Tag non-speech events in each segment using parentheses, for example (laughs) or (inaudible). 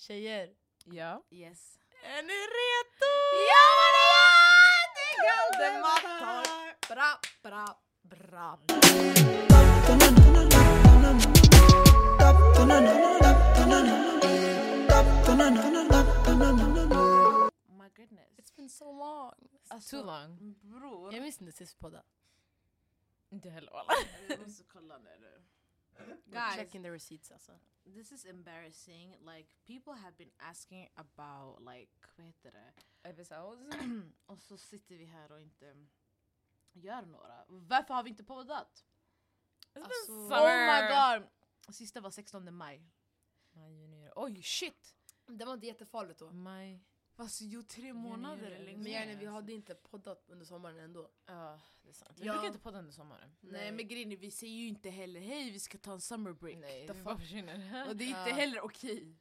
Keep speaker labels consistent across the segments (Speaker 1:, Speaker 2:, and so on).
Speaker 1: Tjejer,
Speaker 2: Ja.
Speaker 3: Yes.
Speaker 1: är ni redo?
Speaker 3: Ja man är Det är Galdemattor!
Speaker 1: Bra, bra, bra.
Speaker 3: My goodness.
Speaker 1: It's been so long.
Speaker 3: Alltså,
Speaker 2: Too long.
Speaker 3: Bror.
Speaker 1: Jag minns inte sist poddade.
Speaker 2: Inte heller walla.
Speaker 3: Jag måste kolla nu. Guys,
Speaker 1: Checking the receipts alltså.
Speaker 3: this is embarrassing. Like people have been asking about like, vad heter det?
Speaker 2: Episodes. (clears throat)
Speaker 3: och så sitter vi här och inte gör några. Varför har vi inte poddat?
Speaker 2: It's
Speaker 1: Alltså-
Speaker 2: been
Speaker 3: Oh my god! Sista var 16 maj.
Speaker 2: Maj, juni. Oj shit!
Speaker 1: Det var inte jättefarligt då.
Speaker 2: Maj.
Speaker 3: Fast jo, tre månader är länge.
Speaker 1: Men gärna, vi
Speaker 2: alltså.
Speaker 1: hade inte poddat under sommaren ändå.
Speaker 2: Ja, det är sant. Vi
Speaker 1: Ja.
Speaker 2: brukar inte podda under sommaren.
Speaker 3: Nej men grejen är, vi säger ju inte heller hej vi ska ta en summer break.
Speaker 2: Nej,
Speaker 3: fuck?
Speaker 2: bara försvinner. (laughs)
Speaker 3: Och det är inte
Speaker 1: Ja.
Speaker 3: heller okej.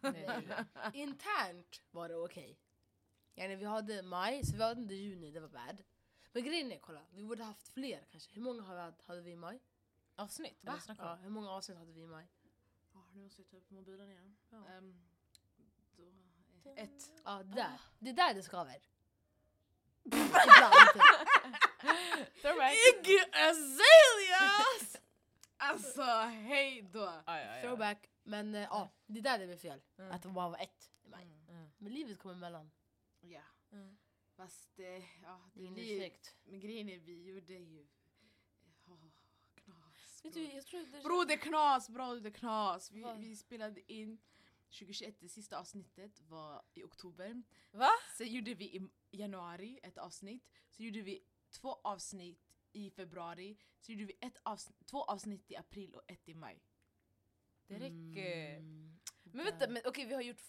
Speaker 2: Nej. (laughs)
Speaker 1: Internt var det okej. Gärna, vi hade maj, så vi hade inte juni, det var bad. Men grejen är, kolla, vi borde haft fler kanske. Hur många hade, hade vi i maj?
Speaker 2: Avsnitt?
Speaker 1: Va? Ja, hur många avsnitt hade vi i maj?
Speaker 3: Ja, nu måste jag ta upp mobilen igen.
Speaker 1: Ja.
Speaker 3: Då, ett.
Speaker 1: Ja, det där. Det är där det skaver. (laughs) Ibland.
Speaker 3: Iggy Azaleas! alltså hej då.
Speaker 2: Ja, ja, ja.
Speaker 1: Throwback. Men eh, ja, det är där det blev fel.
Speaker 2: Mm.
Speaker 1: Att det bara var ett.
Speaker 3: Mm.
Speaker 2: Mm.
Speaker 1: Men livet kommer emellan.
Speaker 3: Ja,
Speaker 2: Mm.
Speaker 3: fast det, ja,
Speaker 1: Det är
Speaker 3: det blir,
Speaker 1: ursäkt.
Speaker 3: men grejen är vi gjorde ju Åh, knas.
Speaker 2: Vet
Speaker 3: bror.
Speaker 2: du, jag tror det
Speaker 3: Bro det är knas, bro det är knas. Vi,
Speaker 1: Vad?
Speaker 3: vi spelade in 2021, det sista avsnittet var i oktober.
Speaker 2: Va?
Speaker 3: Sen gjorde vi i januari ett avsnitt, så gjorde vi två avsnitt i februari, så gjorde vi ett avsnitt, två avsnitt i april och ett i maj.
Speaker 2: Det räcker.
Speaker 1: Mm.
Speaker 2: Men vänta, men okej vi har gjort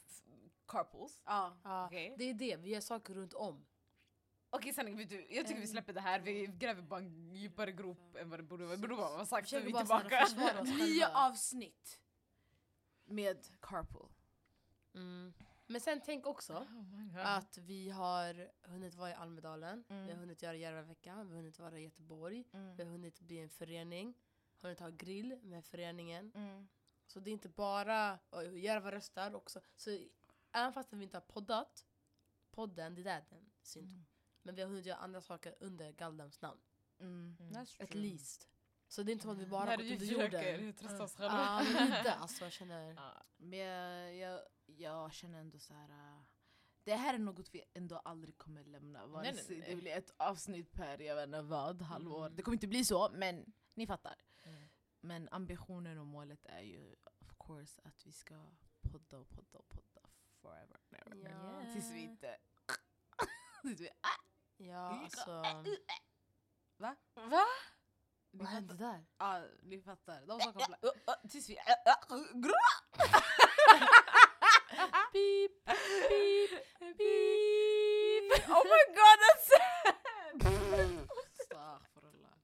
Speaker 2: carpools.
Speaker 3: Ja.
Speaker 1: Ja,
Speaker 2: Okej.
Speaker 1: det är det, vi gör saker runt om.
Speaker 2: Okej sanning, vet du, jag tycker vi släpper det här. Vi gräver bara en djupare grop än vad det borde vara. Det borde vara sagt är vi
Speaker 1: här
Speaker 2: tillbaka.
Speaker 3: Nio avsnitt med carpool.
Speaker 1: Mm. Men sen tänk också
Speaker 2: Oh
Speaker 1: att vi har hunnit vara i Almedalen,
Speaker 2: Mm.
Speaker 1: vi har hunnit göra Järvaveckan, vi har hunnit vara i Göteborg, vi har
Speaker 2: Mm.
Speaker 1: hunnit bli en förening, hunnit ha grill med föreningen.
Speaker 2: Mm.
Speaker 1: Så det är inte bara Järva röstar också. Så även fast vi inte har poddat, podden, det där den synd.
Speaker 2: Mm.
Speaker 1: Men vi har hunnit göra andra saker under Galdems namn.
Speaker 3: Mm.
Speaker 2: Mm.
Speaker 1: At least. Så det är inte som att vi bara har gått
Speaker 2: vi
Speaker 1: under
Speaker 2: försöker
Speaker 1: jorden.
Speaker 2: trösta oss
Speaker 1: Ja,
Speaker 2: själva.
Speaker 1: men lite alltså jag känner...
Speaker 2: Ja.
Speaker 3: Men jag, jag, jag känner ändå så här. äh, Det här är något vi ändå aldrig kommer lämna. Vare
Speaker 2: Nej, nej,
Speaker 3: sig
Speaker 2: nej.
Speaker 3: det blir ett avsnitt per, jag vet inte vad, halvår.
Speaker 1: Mm.
Speaker 3: Det kommer inte bli så, men ni fattar.
Speaker 2: Mm.
Speaker 3: Men ambitionen och målet är ju of course att vi ska podda och podda och podda forever. and ever.
Speaker 1: Ja.
Speaker 3: Tills vi inte... (laughs) Tills vi,
Speaker 1: Ja, (laughs) alltså...
Speaker 3: Va?
Speaker 2: Va?
Speaker 3: Ni
Speaker 1: Vad hände där?
Speaker 3: Ja, ni fattar. De som kopplar. Tills vi...
Speaker 1: Beep, beep, beep.
Speaker 2: Oh my god that's
Speaker 3: Astaghfirullah.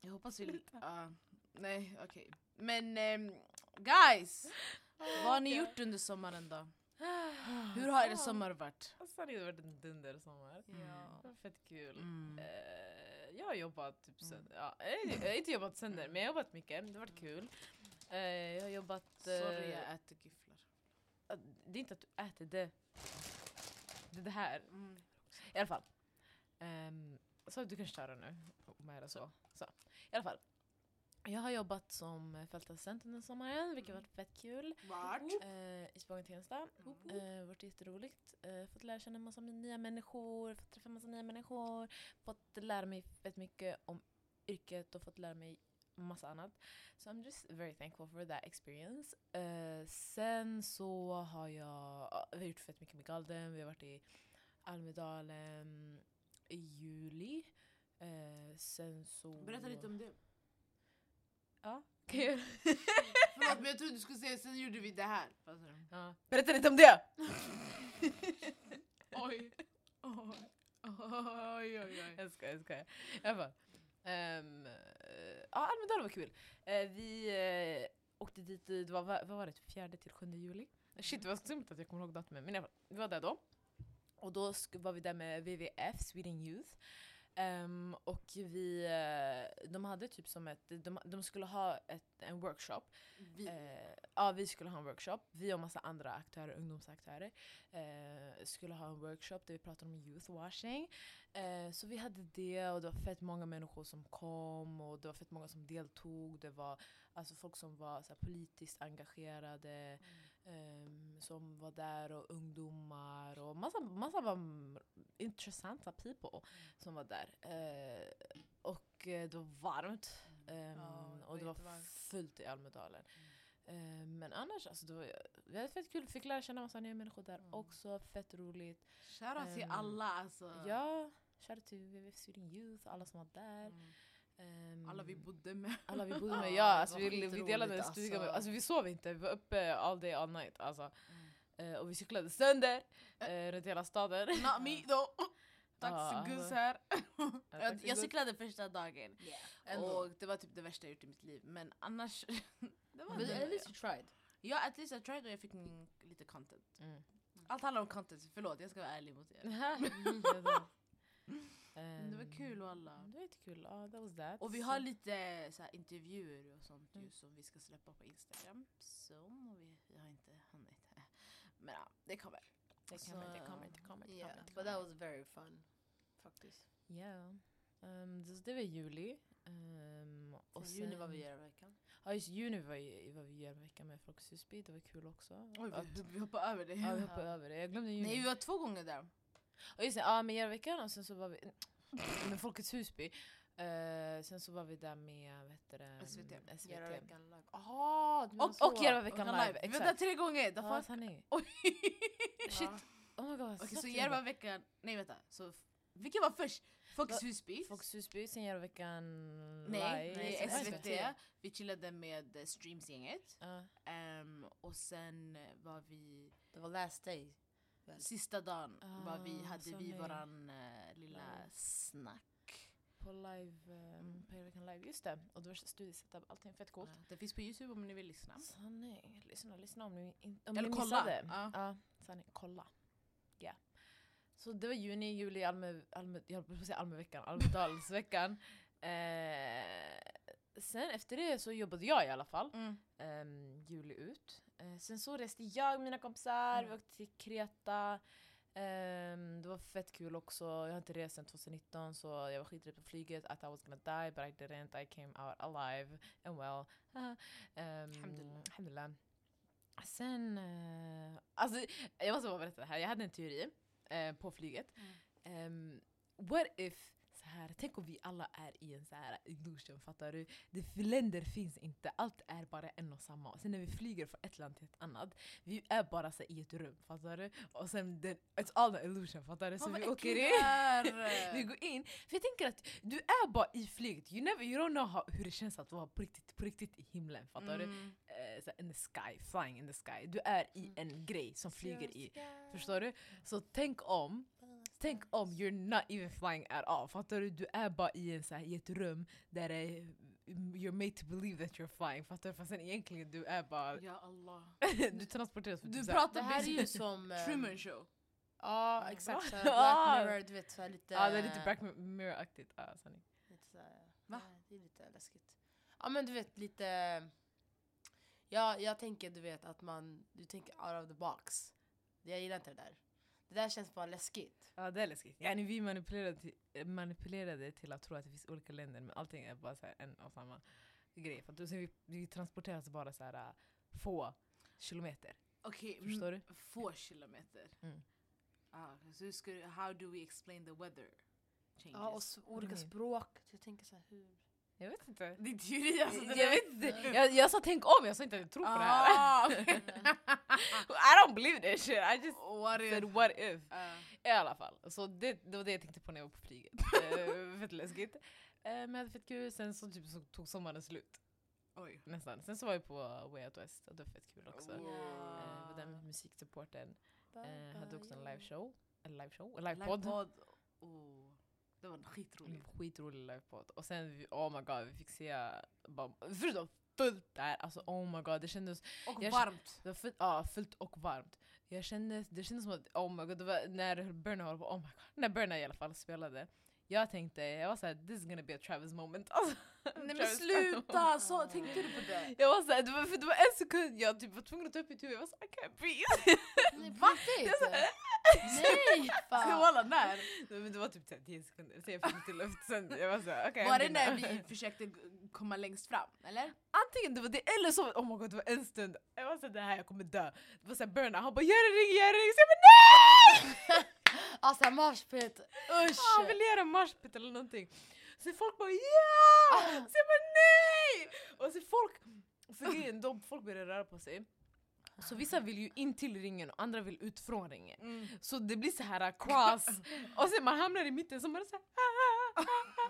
Speaker 3: Jag hoppas vi... Uh, nej, okej. Men ehm, guys! Vad har ni gjort under sommaren då? (sighs) Hur har er sommar varit?
Speaker 2: Alltså, det har varit en dundersommar.
Speaker 1: Ja.
Speaker 2: Det var fett kul.
Speaker 3: Mm.
Speaker 2: Eh, jag har jobbat typ sen, ja, eh, jag har inte jobbat sönder men jag har jobbat mycket, det har varit kul. Eh, jag har jobbat... eh,
Speaker 3: Sorry, jag äter gifflar.
Speaker 2: eh, det är inte att du äter det. Det är det här. I alla fall. Um, så du kan köra nu. Med så. så. I alla fall. Jag har jobbat som fältassistent under sommaren vilket har varit fett kul.
Speaker 3: Vart?
Speaker 2: Eh, I Spånga Tensta. Uh, varit jätteroligt. Uh, fått lära känna massa nya människor, fått träffa massa nya människor. Fått lära mig fett mycket om yrket och fått lära mig massa annat. So I'm just very thankful for that experience. Eh, sen så har jag, ja, vi har gjort fett mycket med Galden. Vi har varit i Almedalen i juli. Eh, sen så...
Speaker 3: Berätta lite om det.
Speaker 2: Ja, kan jag göra? (laughs)
Speaker 3: Förlåt men jag trodde du skulle säga sen gjorde vi det här.
Speaker 2: Ja. Berätta lite om det!
Speaker 3: Oj. (laughs) Oj. Oj, oj, oj.
Speaker 2: Jag skojar, jag skojar. I alla fall. Um, ja, Almedalen var kul. Eh, vi uh, åkte dit, i- det var, vad var det, typ fjärde till 7 juli? Shit det var så dumt att jag kommer ihåg datumet, men i alla fall, vi var där då. Och då sk- var vi där med WWF, Sweden Youth. Ehm, och vi, eh, de hade typ som ett, de, de skulle ha ett, en workshop.
Speaker 3: Vi,
Speaker 2: Eh, ja, vi skulle ha en workshop. Vi och massa andra aktörer, ungdomsaktörer, eh, skulle ha en workshop där vi pratade om youth washing. Eh, så vi hade det och det var fett många människor som kom och det var fett många som deltog. Det var alltså folk som var så här, politiskt engagerade ehm, som var där och ungdomar och massa, massa var intressanta people som var där. Eh, och det var varmt. ehm,
Speaker 1: Ja, det
Speaker 2: och det var
Speaker 1: jättevarmt.
Speaker 2: fullt i Almedalen. Eh, men annars, alltså, det var det var fett kul. Fick lära känna massa nya människor där
Speaker 3: Mm.
Speaker 2: också. Fett roligt.
Speaker 3: Shoutout till
Speaker 2: Ehm,
Speaker 3: alla alltså.
Speaker 2: Ja, shoutout till WWF Sweden Youth, alla som var där.
Speaker 3: Mm.
Speaker 2: Ehm,
Speaker 3: Alla vi bodde med.
Speaker 2: alla vi bodde med, (laughs) ja. Alltså,
Speaker 1: var
Speaker 2: vi, vi delade en stuga. Med,
Speaker 1: alltså.
Speaker 2: alltså, vi sov inte, vi var uppe all day all night. Alltså.
Speaker 3: Mm.
Speaker 2: Eh, och vi cyklade sönder eh, runt hela staden.
Speaker 3: Not me though. (laughs) Taxigus
Speaker 2: alltså.
Speaker 3: här. jag, jag cyklade första dagen.
Speaker 1: Ändå.
Speaker 3: Och det var typ det värsta jag gjort i mitt liv. Men annars... (laughs) det var
Speaker 1: But
Speaker 3: det.
Speaker 1: at least you tried.
Speaker 3: Ja, at least I tried och jag fick min, lite content.
Speaker 2: Mm.
Speaker 3: Allt handlar om content, förlåt jag ska vara ärlig mot er. Men det var kul och alla.
Speaker 2: Det var jättekul. Ja, that was that.
Speaker 3: Och vi har lite så här, intervjuer och sånt
Speaker 2: Mm.
Speaker 3: ju som vi ska släppa på Instagram. Så och vi, vi har inte hunnit. (laughs) Men ja, det kommer.
Speaker 2: Det kommer, det kommer, det kommer.
Speaker 1: Yeah, but that was very fun. Faktiskt.
Speaker 2: Ja. Ehm, det, det var juli. Um, och
Speaker 1: Och juni var vi i veckan.
Speaker 2: Ja just juni var, var vi i en vecka med Folkets Husby, det var kul också.
Speaker 3: Oj, vi, vi hoppar över det.
Speaker 2: ja, vi hoppade över det. Jag glömde juni.
Speaker 3: Nej, vi var två gånger där.
Speaker 2: Och just det, ja med veckan och sen så var vi (clears throat) med Folkets Husby. Eh, sen så var vi där med vad heter det,
Speaker 3: SVT.
Speaker 2: SVT.
Speaker 1: Järvaveckan live. Aha, du menar
Speaker 2: Och,
Speaker 1: så.
Speaker 2: och Järvaveckan
Speaker 3: Och
Speaker 2: live,
Speaker 3: Vi var där
Speaker 2: exakt.
Speaker 3: tre gånger. The
Speaker 2: Ja,
Speaker 3: fuck?
Speaker 2: sanning. (laughs)
Speaker 3: Oj.
Speaker 2: Shit, oh my god.
Speaker 3: Okej,
Speaker 2: snabbt
Speaker 3: så Järvaveckan, nej vänta. Så, f- vilken var först? Folkets
Speaker 2: Va-
Speaker 3: Husby?
Speaker 2: Folkets Husby, sen Järvaveckan
Speaker 3: Nej,
Speaker 2: live.
Speaker 3: nej,
Speaker 1: sen
Speaker 3: SVT. Vi chillade med eh, Streamsgänget.
Speaker 2: Ja.
Speaker 3: Ehm, och sen eh, var vi,
Speaker 1: Det var last day. Väl?
Speaker 3: sista dagen var vi,
Speaker 2: Ah,
Speaker 3: hade vi
Speaker 2: sanning.
Speaker 3: våran eh, lilla
Speaker 2: Live.
Speaker 3: snack.
Speaker 2: På live, um, på Järvaveckan live, just det. Och det var studiesetup, allting fett coolt.
Speaker 3: Ja, det finns på Youtube om ni vill lyssna.
Speaker 2: Sanning, lyssna, lyssna om ni, in, om
Speaker 3: Eller
Speaker 2: ni
Speaker 3: kolla.
Speaker 2: missade.
Speaker 3: Ja.
Speaker 2: Ja, sanning, kolla. Ja. Så det var juni, juli, Alme, Alme, jag höll på att säga Almeveckan, Almedalsveckan. (laughs) Eh, sen efter det så jobbade jag i alla fall,
Speaker 3: Mm.
Speaker 2: ehm, juli ut. Eh, sen så reste jag och mina kompisar,
Speaker 3: Mm.
Speaker 2: vi åkte till Kreta. Ehm, det var fett kul också, jag har inte rest sedan 2019 så jag var skiträdd på flyget, I thought I was gonna die but I didn't, I came out alive and well. um, (laughs)
Speaker 3: Alhamdulillah.
Speaker 2: alhamdulillah. Sen, eh, alltså jag måste bara berätta det här, jag hade en teori eh, på flyget. Ehm, what if, här, tänk om vi alla är i en så här illusion, fattar du? Det, länder finns inte, allt är bara en och samma. Och sen när vi flyger från ett land till ett annat, vi är bara så i ett rum, fattar du? Och sen, den, it's all an illusion, fattar du? Så vi åker in,
Speaker 3: du (laughs)
Speaker 2: vi går in. För jag tänker att du är bara i flyget, you, never, you don't know how, hur det känns att vara på riktigt, på riktigt i himlen, fattar du?
Speaker 3: Mm.
Speaker 2: Eh, så här, in the sky, flying in the sky. Du är i en grej som flyger i, förstår du? Så tänk om, Tänk om you're not even flying at all. Fattar du? Du är bara i, en, så här, i ett rum där det är, you're made to believe that you're flying. Fattar du? Fast sen egentligen du är bara...
Speaker 3: Ja Allah. (laughs)
Speaker 2: du transporteras för
Speaker 3: Du
Speaker 2: typ
Speaker 3: pratar
Speaker 1: Det här är ju som... (laughs) eh,
Speaker 3: Truman show.
Speaker 1: Ja exakt, såhär. (laughs) Black Mirror, du vet såhär lite...
Speaker 2: Ja, det är lite Black Mirror-aktigt. Ja, sanning.
Speaker 1: Lite såhär,
Speaker 3: Va?
Speaker 1: Det är lite läskigt. Ja men du vet lite... Ja, jag tänker du vet att man, du tänker out of the box. Jag gillar inte det där. Det där känns bara läskigt.
Speaker 2: Ja, det är läskigt. Ja, vi manipulerade till, eh, manipulerade till att tro att det finns olika länder, men allting är bara så här en och samma grej. För att vi, vi transporteras bara så här, äh, få kilometer.
Speaker 3: Okej,
Speaker 2: Förstår
Speaker 3: mm, få kilometer.
Speaker 2: Mm.
Speaker 3: Ah, så ska, how do we explain the weather changes?
Speaker 1: Ja och s- olika språk. Så jag tänker såhär hur...
Speaker 2: Jag vet inte.
Speaker 3: Din teori alltså. den
Speaker 2: Jag vet inte. Jag, jag sa tänk om, jag sa inte att jag tror på det här.
Speaker 3: Ah. (laughs)
Speaker 2: I don't believe this shit, I just
Speaker 3: What
Speaker 2: said
Speaker 3: if?
Speaker 2: what if.
Speaker 3: Ah.
Speaker 2: I alla fall. Så det, det var det jag tänkte på när jag var på flyget. (laughs) Eh, fett läskigt. Eh, men jag hade fett kul, sen så, typ, så tog sommaren slut.
Speaker 3: Oj.
Speaker 2: Nästan. Sen så var jag på Way Out West och det var fett kul också.
Speaker 3: Wow.
Speaker 2: Eh, var där med musiksupporten. Eh, hade också en liveshow. En liveshow? En livepodd.
Speaker 3: Livepodd. Det var.
Speaker 2: En skitrolig livepodd. Och sen, oh my god, vi fick se, bara, förutom fullt där, alltså oh my god, det kändes
Speaker 3: Och
Speaker 2: Jag-
Speaker 3: varmt.
Speaker 2: Det var fullt, ja, fullt och varmt. Jag kände, det kändes som att, oh my god, det var när Burna höll på, oh my god, när Burna i alla fall spelade. Jag tänkte, jag var såhär this is gonna be a Travis moment. (laughs) Alltså,
Speaker 3: Nej men sluta! Så tänkte du på det?
Speaker 2: Jag var såhär, det var, för det var en sekund jag typ var tvungen att ta upp mitt huvud, jag var såhär I can't breathe.
Speaker 1: Nej? Nej! (laughs) Fan.
Speaker 3: hålla när?
Speaker 2: Nej, Men det var typ 10 sekunder, sen jag fick lite luft, sen jag var såhär okej.
Speaker 3: Var det när vi försökte komma längst fram? Eller?
Speaker 2: Antingen det var det eller så, oh my god det var en stund, jag var såhär det här jag kommer dö. Det var såhär burna, han bara gör det ring, gör det ring, så jag bara nej! (laughs)
Speaker 1: Alltså moshpit, usch!
Speaker 2: Han vill göra moshpit eller någonting. Så folk bara ja! Så jag bara nej! Och så folk, för grejen, då folk börjar röra på sig. Så vissa vill ju in till ringen och andra vill ut från ringen.
Speaker 3: Mm.
Speaker 2: Så det blir så här uh, cross, och sen man hamnar i mitten så man är såhär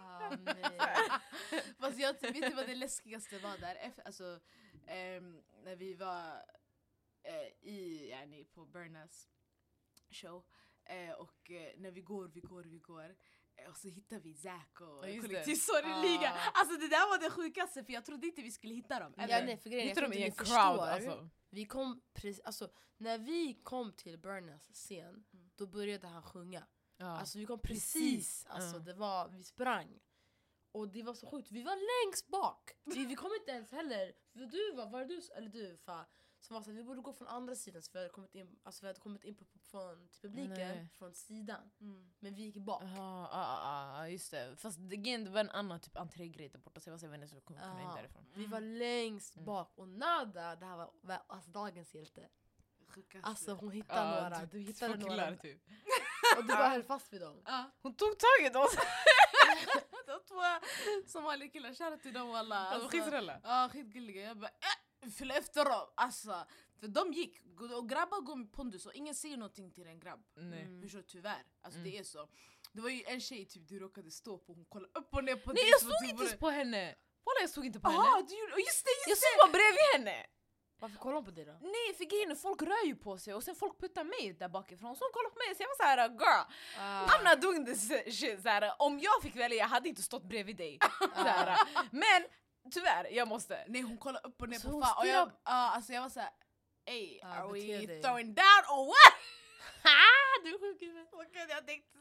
Speaker 1: Ah, nej.
Speaker 3: Fast jag vet du vad det läskigaste var där? Efter, alltså, ehm, när vi var eh, i, yani, på Burnas show eh, och eh, när vi går, vi går, vi går eh, och så hittar vi Zack och
Speaker 2: Ja,
Speaker 3: kollektivsorgliga.
Speaker 1: Ah.
Speaker 3: Alltså det där var det sjukaste för jag trodde inte vi skulle hitta dem.
Speaker 1: Ja,
Speaker 3: eller?
Speaker 1: nej, för grejen, jag
Speaker 2: Hittar
Speaker 1: tror
Speaker 2: de
Speaker 1: inte
Speaker 2: i en
Speaker 1: förstår.
Speaker 2: crowd alltså.
Speaker 1: Vi kom precis, alltså när vi kom till Burnas scen,
Speaker 3: Mm.
Speaker 1: då började han sjunga.
Speaker 2: Ja.
Speaker 1: Alltså vi kom precis,
Speaker 2: Precis,
Speaker 1: alltså
Speaker 2: ja.
Speaker 1: det var, vi sprang. Och det var så sjukt, vi var längst bak! Vi, vi kom inte ens heller, för du var, var du, eller du Fa, som var såhär, vi borde gå från andra sidan så vi hade kommit in, alltså vi hade kommit in på, på, från till publiken
Speaker 2: Nej.
Speaker 1: från sidan.
Speaker 3: Mm.
Speaker 1: Men vi gick bak.
Speaker 2: Ja, ja, ja, ja, just det. Fast det, igen, det var en annan typ entrégrej där borta så jag var så hur jag kom komma in därifrån.
Speaker 1: Vi var längst
Speaker 2: Mm.
Speaker 1: bak och Nada, det här var var alltså dagens hjälte. Alltså hon hittade
Speaker 2: Ja,
Speaker 1: några,
Speaker 2: typ
Speaker 1: du hittade
Speaker 2: killar,
Speaker 1: några
Speaker 2: typ. (laughs)
Speaker 1: och du bara höll fast vid dem.
Speaker 2: Hon tog tag i oss! (laughs)
Speaker 3: De två somaliakillar, shoutout till dem alla.
Speaker 2: Alltså,
Speaker 3: Alltså,
Speaker 2: skitsnälla.
Speaker 3: Ja gulliga, jag bara äh, följ efter dem! Alltså, för de gick, och grabbar går med pondus och ingen säger någonting till en grabb.
Speaker 2: Nej.
Speaker 1: Mm.
Speaker 3: Förstår du? Tyvärr. Alltså
Speaker 2: Mm.
Speaker 3: det är så. Det var ju en tjej typ du råkade stå på, hon kollade upp och ner på
Speaker 2: Nej
Speaker 3: dig
Speaker 2: jag
Speaker 3: som att
Speaker 2: stod
Speaker 3: du
Speaker 2: inte ens på henne! Walla jag stod inte på
Speaker 3: Jaha,
Speaker 2: henne!
Speaker 3: du just det! Just
Speaker 2: Jag stod bara bredvid henne!
Speaker 1: Varför kollar hon på dig då?
Speaker 2: Nej för grejen är folk rör ju på sig och sen folk puttar mig där bakifrån så hon kollar på mig så jag var såhär girl
Speaker 1: Ah.
Speaker 2: I'm not doing this shit såhär, om jag fick välja jag hade inte stått bredvid dig. (laughs) Såhär. Men tyvärr, jag måste.
Speaker 3: Nej hon kollade upp och ner
Speaker 1: Så
Speaker 3: på fan och jag, uh, alltså jag var såhär Ey,
Speaker 1: Ja,
Speaker 3: are we
Speaker 1: dig.
Speaker 3: throwing down or what? (laughs)
Speaker 1: du är sjuk i huvudet.
Speaker 3: Jag tänkte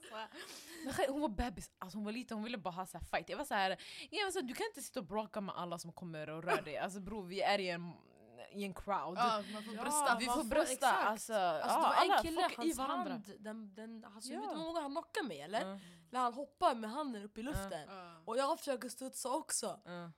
Speaker 3: så.
Speaker 2: Hon var bebis, alltså hon var liten, hon ville bara ha så här fight. Jag var såhär, jag var så här, du kan inte sitta och bråka med alla som kommer och rör dig. Alltså bror vi är i en, i en crowd.
Speaker 3: Ja, man får
Speaker 1: Ja,
Speaker 3: brösta.
Speaker 2: vi
Speaker 1: man
Speaker 2: får brösta.
Speaker 1: exakt.
Speaker 2: Alltså,
Speaker 1: Alltså,
Speaker 2: ja,
Speaker 1: det var
Speaker 2: alla,
Speaker 1: en kille, hans hand, den, den, alltså,
Speaker 2: Ja.
Speaker 1: vet du hur många han knockade mig eller?
Speaker 2: Ja,
Speaker 1: När han hoppar med handen upp i luften.
Speaker 3: Ja.
Speaker 1: Och jag försöker studsa också.
Speaker 2: ja.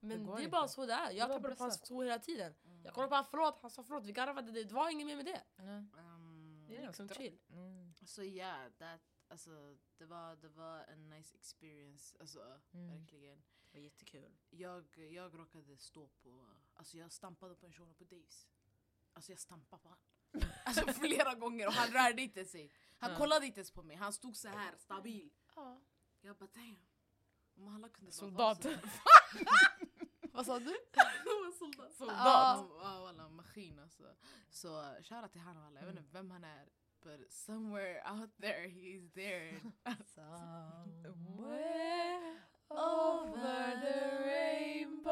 Speaker 1: Men
Speaker 2: går
Speaker 1: det är
Speaker 2: inte.
Speaker 1: bara så det är. Jag
Speaker 2: var
Speaker 1: tappade på hans tå hela tiden.
Speaker 3: Mm.
Speaker 1: Jag kollade på honom, förlåt, han sa förlåt, vi garvade, det, det var inget mer med det.
Speaker 3: Um,
Speaker 1: Det är liksom chill.
Speaker 2: Mm.
Speaker 3: Så ja, that, alltså, det, var, det var en nice experience. Alltså,
Speaker 2: Mm.
Speaker 3: verkligen.
Speaker 1: Det var jättekul.
Speaker 3: Jag, jag råkade stå på, alltså jag stampade på en shuno på Daves. Alltså jag stampade på han. (laughs) Alltså flera gånger och han rörde inte sig. Han
Speaker 2: Ja.
Speaker 3: kollade inte ens på mig, han stod så här stabil.
Speaker 1: Ja.
Speaker 3: Jag bara damn. Om alla kunde
Speaker 2: Soldat.
Speaker 3: vara så- (laughs) (laughs)
Speaker 1: Vad sa du? (laughs)
Speaker 3: Soldat.
Speaker 2: Soldat.
Speaker 3: Ja, walla, maskin alltså. Så shoutout till han och alla, jag vet inte vem han är. But somewhere out there he's there. (laughs)
Speaker 1: Somewhere over the rainbow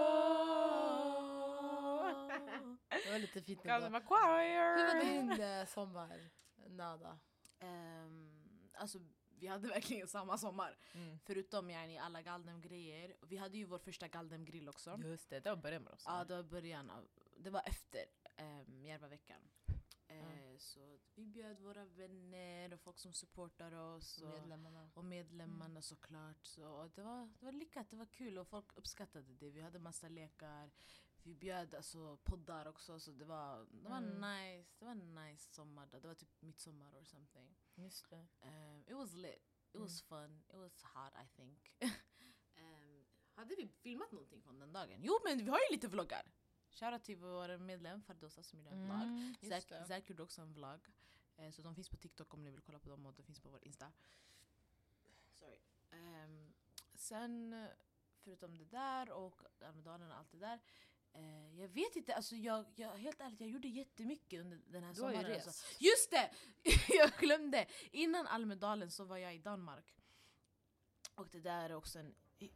Speaker 1: Det var lite fint ändå. Hur var din eh, sommar, Nada?
Speaker 3: Ehm, alltså vi hade (laughs) verkligen samma sommar.
Speaker 2: Mm.
Speaker 3: Förutom yani, alla Galdem-grejer. Vi hade ju vår första Galdem-grill också.
Speaker 2: Just det, det var början med oss.
Speaker 3: Ja, det var början av, det var efter um, Järvaveckan. Eh,
Speaker 2: Mm.
Speaker 3: Så vi bjöd våra vänner och folk som supportar oss. Och,
Speaker 1: Medlemmarna.
Speaker 3: och medlemmarna såklart. Så det, var, det var lyckat, det var kul och folk uppskattade det. Vi hade massa lekar. Vi bjöd alltså poddar också så det var, det var
Speaker 1: Mm.
Speaker 3: nice. Det var en nice sommar. Det var typ midsommar or something.
Speaker 2: Just det.
Speaker 3: Um, it was lit. It was fun. It was hot I think. (laughs) um, hade vi filmat någonting från den dagen? Jo men vi har ju lite vloggar. Shoutout till vår medlem Fardosa som gjorde en vlogg.
Speaker 2: Mm.
Speaker 1: Just
Speaker 3: Zack, gjorde också en vlogg. Eh, så de finns på TikTok om ni vill kolla på dem och de finns på vår Insta. Sorry. Ehm, sen, förutom det där och Almedalen och allt det där. Eh, jag vet inte, alltså jag, jag, helt ärligt jag gjorde jättemycket under den här
Speaker 1: Du har ju
Speaker 3: sommaren.
Speaker 1: rest.
Speaker 3: Alltså. Just det! (laughs) jag glömde! Innan Almedalen så var jag i Danmark. Och det där är också en,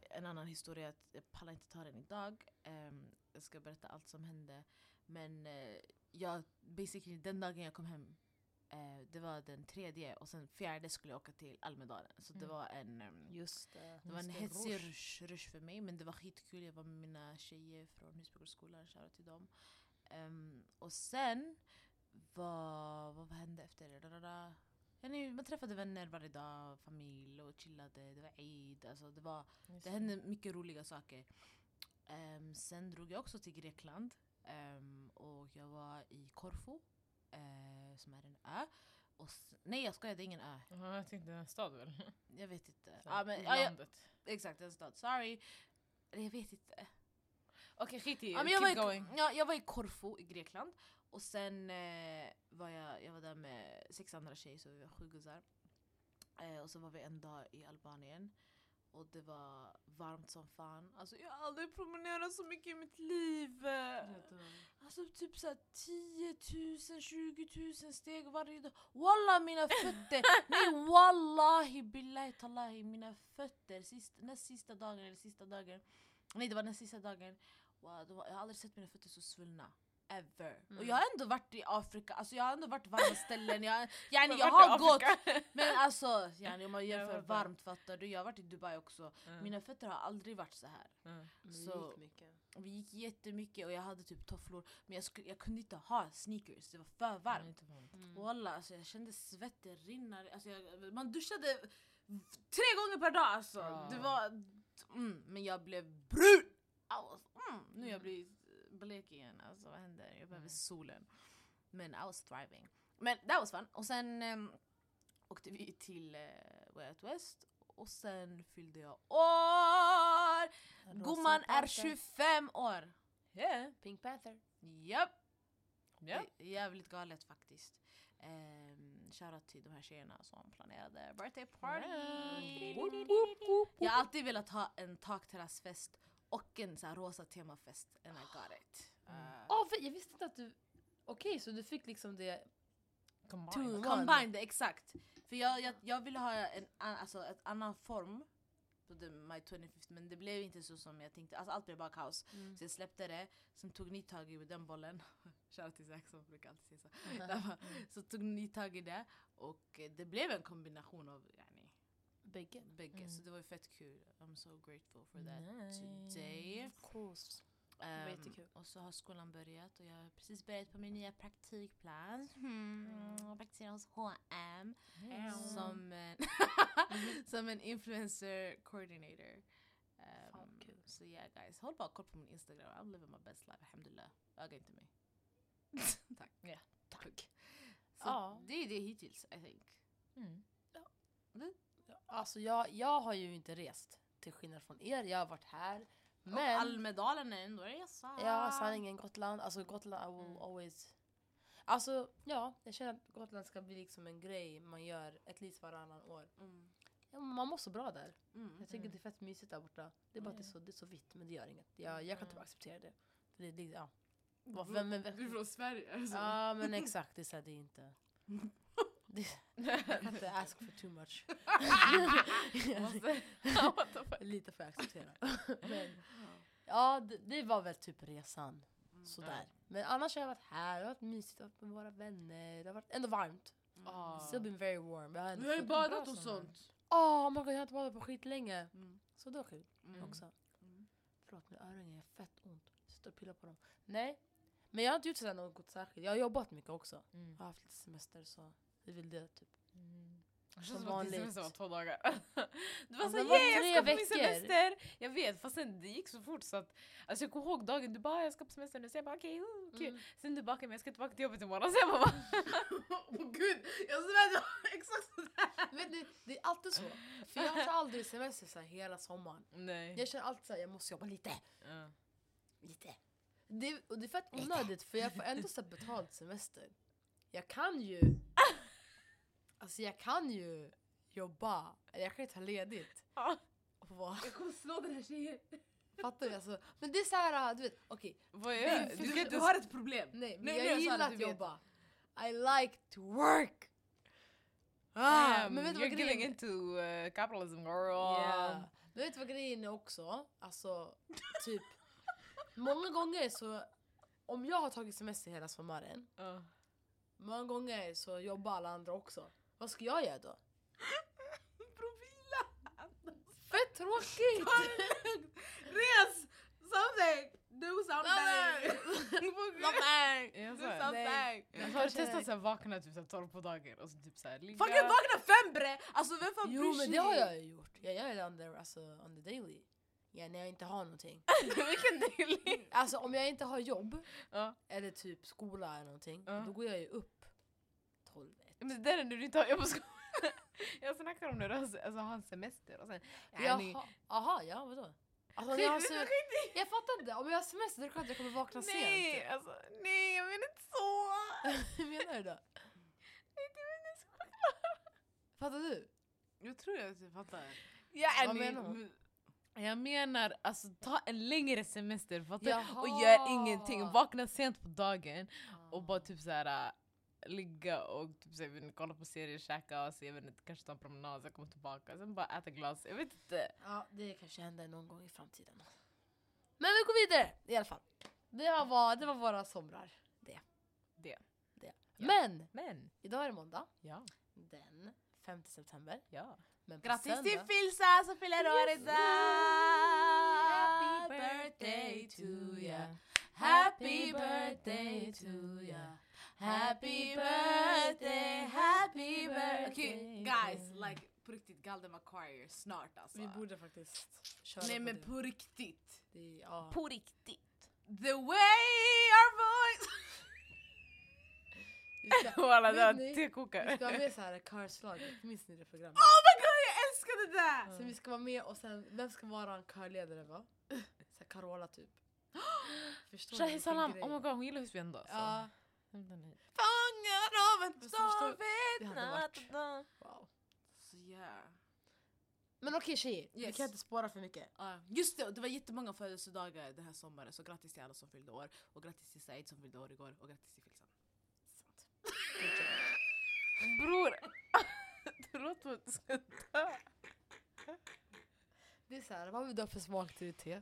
Speaker 3: en annan historia, att jag pallar inte ta den idag. Ehm, jag ska berätta allt som hände. Men eh, jag, basically den dagen jag kom hem Eh, det var den tredje och sen fjärde skulle jag åka till Almedalen. Så det
Speaker 2: Mm.
Speaker 3: var en,
Speaker 1: Just det.
Speaker 3: det var en
Speaker 2: det,
Speaker 3: hetsig
Speaker 2: rush.
Speaker 3: rush, för mig men det var skitkul. Jag var med mina tjejer från Husbyggarskolan, shoutout till dem. Ehm, och sen, vad, vad hände efter det? Man träffade vänner varje dag, familj och chillade. Det var Eid. Alltså det, var, det hände mycket roliga saker. Ehm, sen drog jag också till Grekland. Ehm, och jag var i Korfu, eh, som är en ö. Och nej jag skojar, det är ingen ö.
Speaker 2: Ja, jag tänkte en stad väl?
Speaker 3: Jag vet inte.
Speaker 2: Så,
Speaker 3: Ja, men,
Speaker 2: I
Speaker 3: ja,
Speaker 2: landet.
Speaker 3: exakt, en stad. Sorry. Eller jag vet inte.
Speaker 2: Okej skit i
Speaker 3: Ja, men jag, var
Speaker 2: keep
Speaker 3: i,
Speaker 2: going.
Speaker 3: ja, jag var i Korfu i Grekland. Och sen eh, var jag, jag var där med sex andra tjejer, så vi var sju guzzar. Eh, och så var vi en dag i Albanien. Och det var varmt som fan. Alltså jag har aldrig promenerat så mycket i mitt liv. Alltså typ såhär 10 000, 20 000 steg varje dag. Walla mina fötter! (laughs) Nej wallahi billahi tallahi mina fötter. Sist, näst sista dagen eller sista dagen. Nej det var näst sista dagen. Wow, var, jag har aldrig sett mina fötter så svullna. Ever. Och
Speaker 1: Mm.
Speaker 3: jag har ändå varit i Afrika, alltså jag har ändå varit varma ställen. Jag, (laughs) yani, jag har gått. (laughs) Men alltså yani, om man
Speaker 2: Jag
Speaker 3: jämför
Speaker 2: fattar.
Speaker 3: varmt fattar du. Jag har varit i Dubai också.
Speaker 2: Mm.
Speaker 3: Mina fötter har aldrig varit så här.
Speaker 2: Mm.
Speaker 3: Så-
Speaker 1: det gick mycket.
Speaker 3: Vi gick jättemycket och jag hade typ tofflor men jag, skulle, jag kunde inte ha sneakers, det var för varmt.
Speaker 2: Inte varmt.
Speaker 1: Mm.
Speaker 3: Walla, alltså jag kände svetten rinna. Alltså jag, man duschade tre gånger per dag alltså.
Speaker 2: Ja.
Speaker 3: Det var, mm, men jag blev brun! Mm, nu jag blir blek igen, alltså vad händer? Jag behöver
Speaker 2: Mm.
Speaker 3: solen. Men I was thriving. Men that was fun. Och sen um, åkte vi till uh, Way Out West och sen fyllde jag år! Gumman är
Speaker 1: Panther.
Speaker 3: 25 år!
Speaker 2: Yeah.
Speaker 1: Pink Panther.
Speaker 3: Japp!
Speaker 2: Ja.
Speaker 3: Det är jävligt galet faktiskt. Um, Shoutout till de här tjejerna som planerade birthday party.
Speaker 2: Yeah.
Speaker 3: Jag har alltid velat ha en takterrassfest och en så här rosa temafest and I got it.
Speaker 2: Mm.
Speaker 3: Uh,
Speaker 1: Ja, för jag visste inte att du... Okej, så du fick liksom det...
Speaker 2: Combine.
Speaker 1: Two in one.
Speaker 3: Combine det, exakt. För jag, jag, jag ville ha en alltså, ett annan form på the, my 25th men det blev inte så som jag tänkte. Alltså, allt blev bara kaos.
Speaker 1: Mm.
Speaker 3: Så jag släppte det, sen tog ni tag i den bollen. (laughs) Shoutout till Zack som brukar alltid säga så.
Speaker 1: Mm. (laughs) (laughs)
Speaker 3: Så tog ni tag i det och det blev en kombination av yani,
Speaker 1: Bägge.
Speaker 3: bägge.
Speaker 2: Mm.
Speaker 3: Så det var ju fett kul. I'm so grateful for that
Speaker 2: Nice.
Speaker 3: today.
Speaker 1: Of course. jättekul.
Speaker 3: och så har skolan börjat och jag har precis börjat på min nya praktikplats. Mm. Jag praktiserar hos H&M
Speaker 2: Mm.
Speaker 3: som, en (laughs) som en influencer coordinator.
Speaker 1: Kul.
Speaker 3: så yeah guys, håll bara koll på min Instagram. I'm living my best life, alhamdulillah. Öga inte mig. (laughs) Tack.
Speaker 2: Ja.
Speaker 3: Tack. Så
Speaker 1: Ja.
Speaker 3: det är det hittills, I think.
Speaker 2: Mm.
Speaker 1: Alltså jag, jag har ju inte rest. Till skillnad från er. Jag har varit här.
Speaker 3: Och
Speaker 1: Men...
Speaker 3: Almedalen är ändå en resa.
Speaker 1: Ja, sanningen Gotland. Alltså Gotland, I will
Speaker 3: Mm.
Speaker 1: always... Alltså ja, jag känner att Gotland ska bli liksom en grej man gör ett least varannan år.
Speaker 3: Mm.
Speaker 1: Ja, man mår så bra där.
Speaker 3: Mm.
Speaker 1: Jag tycker det är fett mysigt där borta. Det är bara att det är så, det är så vitt, men det gör inget. Jag, jag kan typ
Speaker 2: Mm.
Speaker 1: acceptera det. För det, det ja.
Speaker 3: Du är från Sverige alltså.
Speaker 1: Ja men exakt, det är, så här, det är inte... (laughs) Kan inte ask for too much. (laughs) (laughs) Lite för acceptera. men, ja, det, det var väl typ resan.
Speaker 3: Mm.
Speaker 1: Sådär. Men annars har jag varit här, det har varit mysigt, varit med våra vänner. Det har varit ändå varmt.
Speaker 3: Ah.
Speaker 1: Still been very warm. Jag har
Speaker 3: Du har ju badat och sånt.
Speaker 1: Åh oh god, jag har inte badat på skitlänge.
Speaker 3: Mm.
Speaker 1: Så det var kul
Speaker 3: Mm.
Speaker 1: också.
Speaker 3: Mm.
Speaker 1: Förlåt, mina öron är fett ont. Jag sitter och pillar på dem. Nej, men jag har inte gjort sådär något särskilt. Jag har jobbat mycket också.
Speaker 2: Mm.
Speaker 1: Jag har haft lite semester så det vill det typ.
Speaker 2: Mm. Det
Speaker 1: Som
Speaker 2: som
Speaker 1: vanligt.
Speaker 2: semester var två dagar. Du var så
Speaker 1: det var
Speaker 2: yeah, jag ska på min
Speaker 1: veckor."
Speaker 2: semester! Jag vet, fast sen det gick så fort så att alltså jag kommer ihåg dagen du bara "Ah, jag ska på semester nu, så jag bara okej, okay, kul.
Speaker 1: Mm.
Speaker 2: Sen du bara "Okej, men jag ska tillbaka till jobbet imorgon, (laughs) så jag bara (laughs)
Speaker 3: Åh gud, jag svär det var (laughs) exakt sådär.
Speaker 1: Vet ni, det är alltid så. För jag tar aldrig semester så här hela sommaren.
Speaker 2: nej.
Speaker 1: Jag känner alltid att jag måste jobba lite.
Speaker 2: Ja.
Speaker 1: Lite. Det, och det är fett onödigt för jag får ändå så betald semester. Jag kan ju... Alltså jag kan ju jobba, eller jag kan ju ta ledigt.
Speaker 2: Ja.
Speaker 1: Och vara,
Speaker 3: Jag kommer slå den här tjejen.
Speaker 1: fattar du? Alltså, men det är så här, du vet, okej.
Speaker 2: Vad är det?
Speaker 1: Du-
Speaker 2: Du
Speaker 3: Du, har ett problem.
Speaker 1: nej, men
Speaker 3: Nej,
Speaker 1: jag
Speaker 3: nej, jag
Speaker 1: gillar
Speaker 3: det,
Speaker 1: att
Speaker 3: vet.
Speaker 1: jobba. I like to work! Ah,
Speaker 2: Damn,
Speaker 1: men vet du
Speaker 2: you're
Speaker 1: vad
Speaker 2: giving into uh, capitalism girl.
Speaker 1: Ja. Men vet du vad grejen är också? Alltså, typ många gånger så om jag har tagit semester hela sommaren
Speaker 2: Ja.
Speaker 1: många gånger så jobbar alla andra också. Vad ska jag göra då? (laughs)
Speaker 3: Profila!
Speaker 1: Fett tråkigt!
Speaker 3: Res! Something! Do something!
Speaker 1: Something! (laughs)
Speaker 2: Jag
Speaker 3: Do something!
Speaker 2: har du
Speaker 1: Kanske-
Speaker 2: testat att vakna typ så här 12 på dagen och så typ såhär ligga?
Speaker 3: Fucking vakna fem bre! Alltså vem fan
Speaker 1: Jo
Speaker 3: bryr
Speaker 1: men
Speaker 3: sig?
Speaker 1: det har jag gjort. Jag gör det under, alltså, on the daily. Ja, när jag inte har någonting. (laughs)
Speaker 2: Vilken dejlig!
Speaker 1: Alltså om jag inte har jobb eller typ skola eller någonting, då går jag ju upp 12 ett.
Speaker 2: Men det där är när du inte har på skolan. Jag snackar om när du har, alltså, har semester och sen...
Speaker 1: Jaha, aha, ja vadå? Alltså, jag, se- jag fattar inte, om jag har semester då är klart att jag kommer vakna
Speaker 2: nej,
Speaker 1: sent.
Speaker 2: alltså, nej jag menar inte så! (laughs)
Speaker 1: Hur menar du då?
Speaker 2: Nej, du menar så.
Speaker 1: Fattar du?
Speaker 3: Jag tror jag typ fattar.
Speaker 2: Yani,
Speaker 1: Vad menar hon?
Speaker 2: Jag menar alltså ta en längre semester fattar och gör ingenting, vakna sent på dagen och bara typ såhär ligga och typ, så, jag vet kolla på serier, käka och så, jag vet inte, kanske ta en promenad, sen komma tillbaka, sen bara äta glas, jag vet inte.
Speaker 1: Ja, det kanske händer någon gång i framtiden. Men vi går vidare i alla fall. Det var, var- det var våra somrar. Det.
Speaker 2: Det.
Speaker 1: det.
Speaker 2: Ja.
Speaker 1: Men
Speaker 2: Men,
Speaker 1: idag är det måndag,
Speaker 2: ja,
Speaker 1: den 5 september.
Speaker 2: ja.
Speaker 1: Men
Speaker 3: Grattis
Speaker 1: söndag-
Speaker 3: till Filsa som fyller år idag! Happy birthday to ya Happy birthday to ya Happy birthday, happy birthday Okej guys, like på riktigt Galden Macquarie snart alltså.
Speaker 1: Vi borde faktiskt köra
Speaker 3: Nej
Speaker 1: på
Speaker 3: men
Speaker 1: det.
Speaker 3: på riktigt.
Speaker 1: det. Ja.
Speaker 2: På riktigt.
Speaker 3: The way our voice... (laughs)
Speaker 2: Walla det var
Speaker 1: ni? vi ska ha med så här körslaget, minns ni det programmet?
Speaker 3: Oh my god jag älskar det där!
Speaker 1: Sen vi ska vara med och sen, vem ska vara en körledare va? Så här Carola typ. (gasps) Förstår
Speaker 2: Shahi Salam, oh my god hon gillar Husby ändå. så.
Speaker 1: Ja.
Speaker 3: Fångad av en stormvind
Speaker 2: Natt-
Speaker 1: wow.
Speaker 3: Så yeah.
Speaker 1: Men okej tjejer, vi
Speaker 3: Yes.
Speaker 1: kan inte spåra för mycket.
Speaker 3: Ja, just det, det var jättemånga födelsedagar den här sommaren så grattis till alla som fyllde år och grattis till Said som fyllde år igår och grattis till Filsan. (laughs)
Speaker 2: Bror! (laughs) Du låter som att du ska dö.
Speaker 1: Det är såhär, vad vill du ha för smak till ditt te?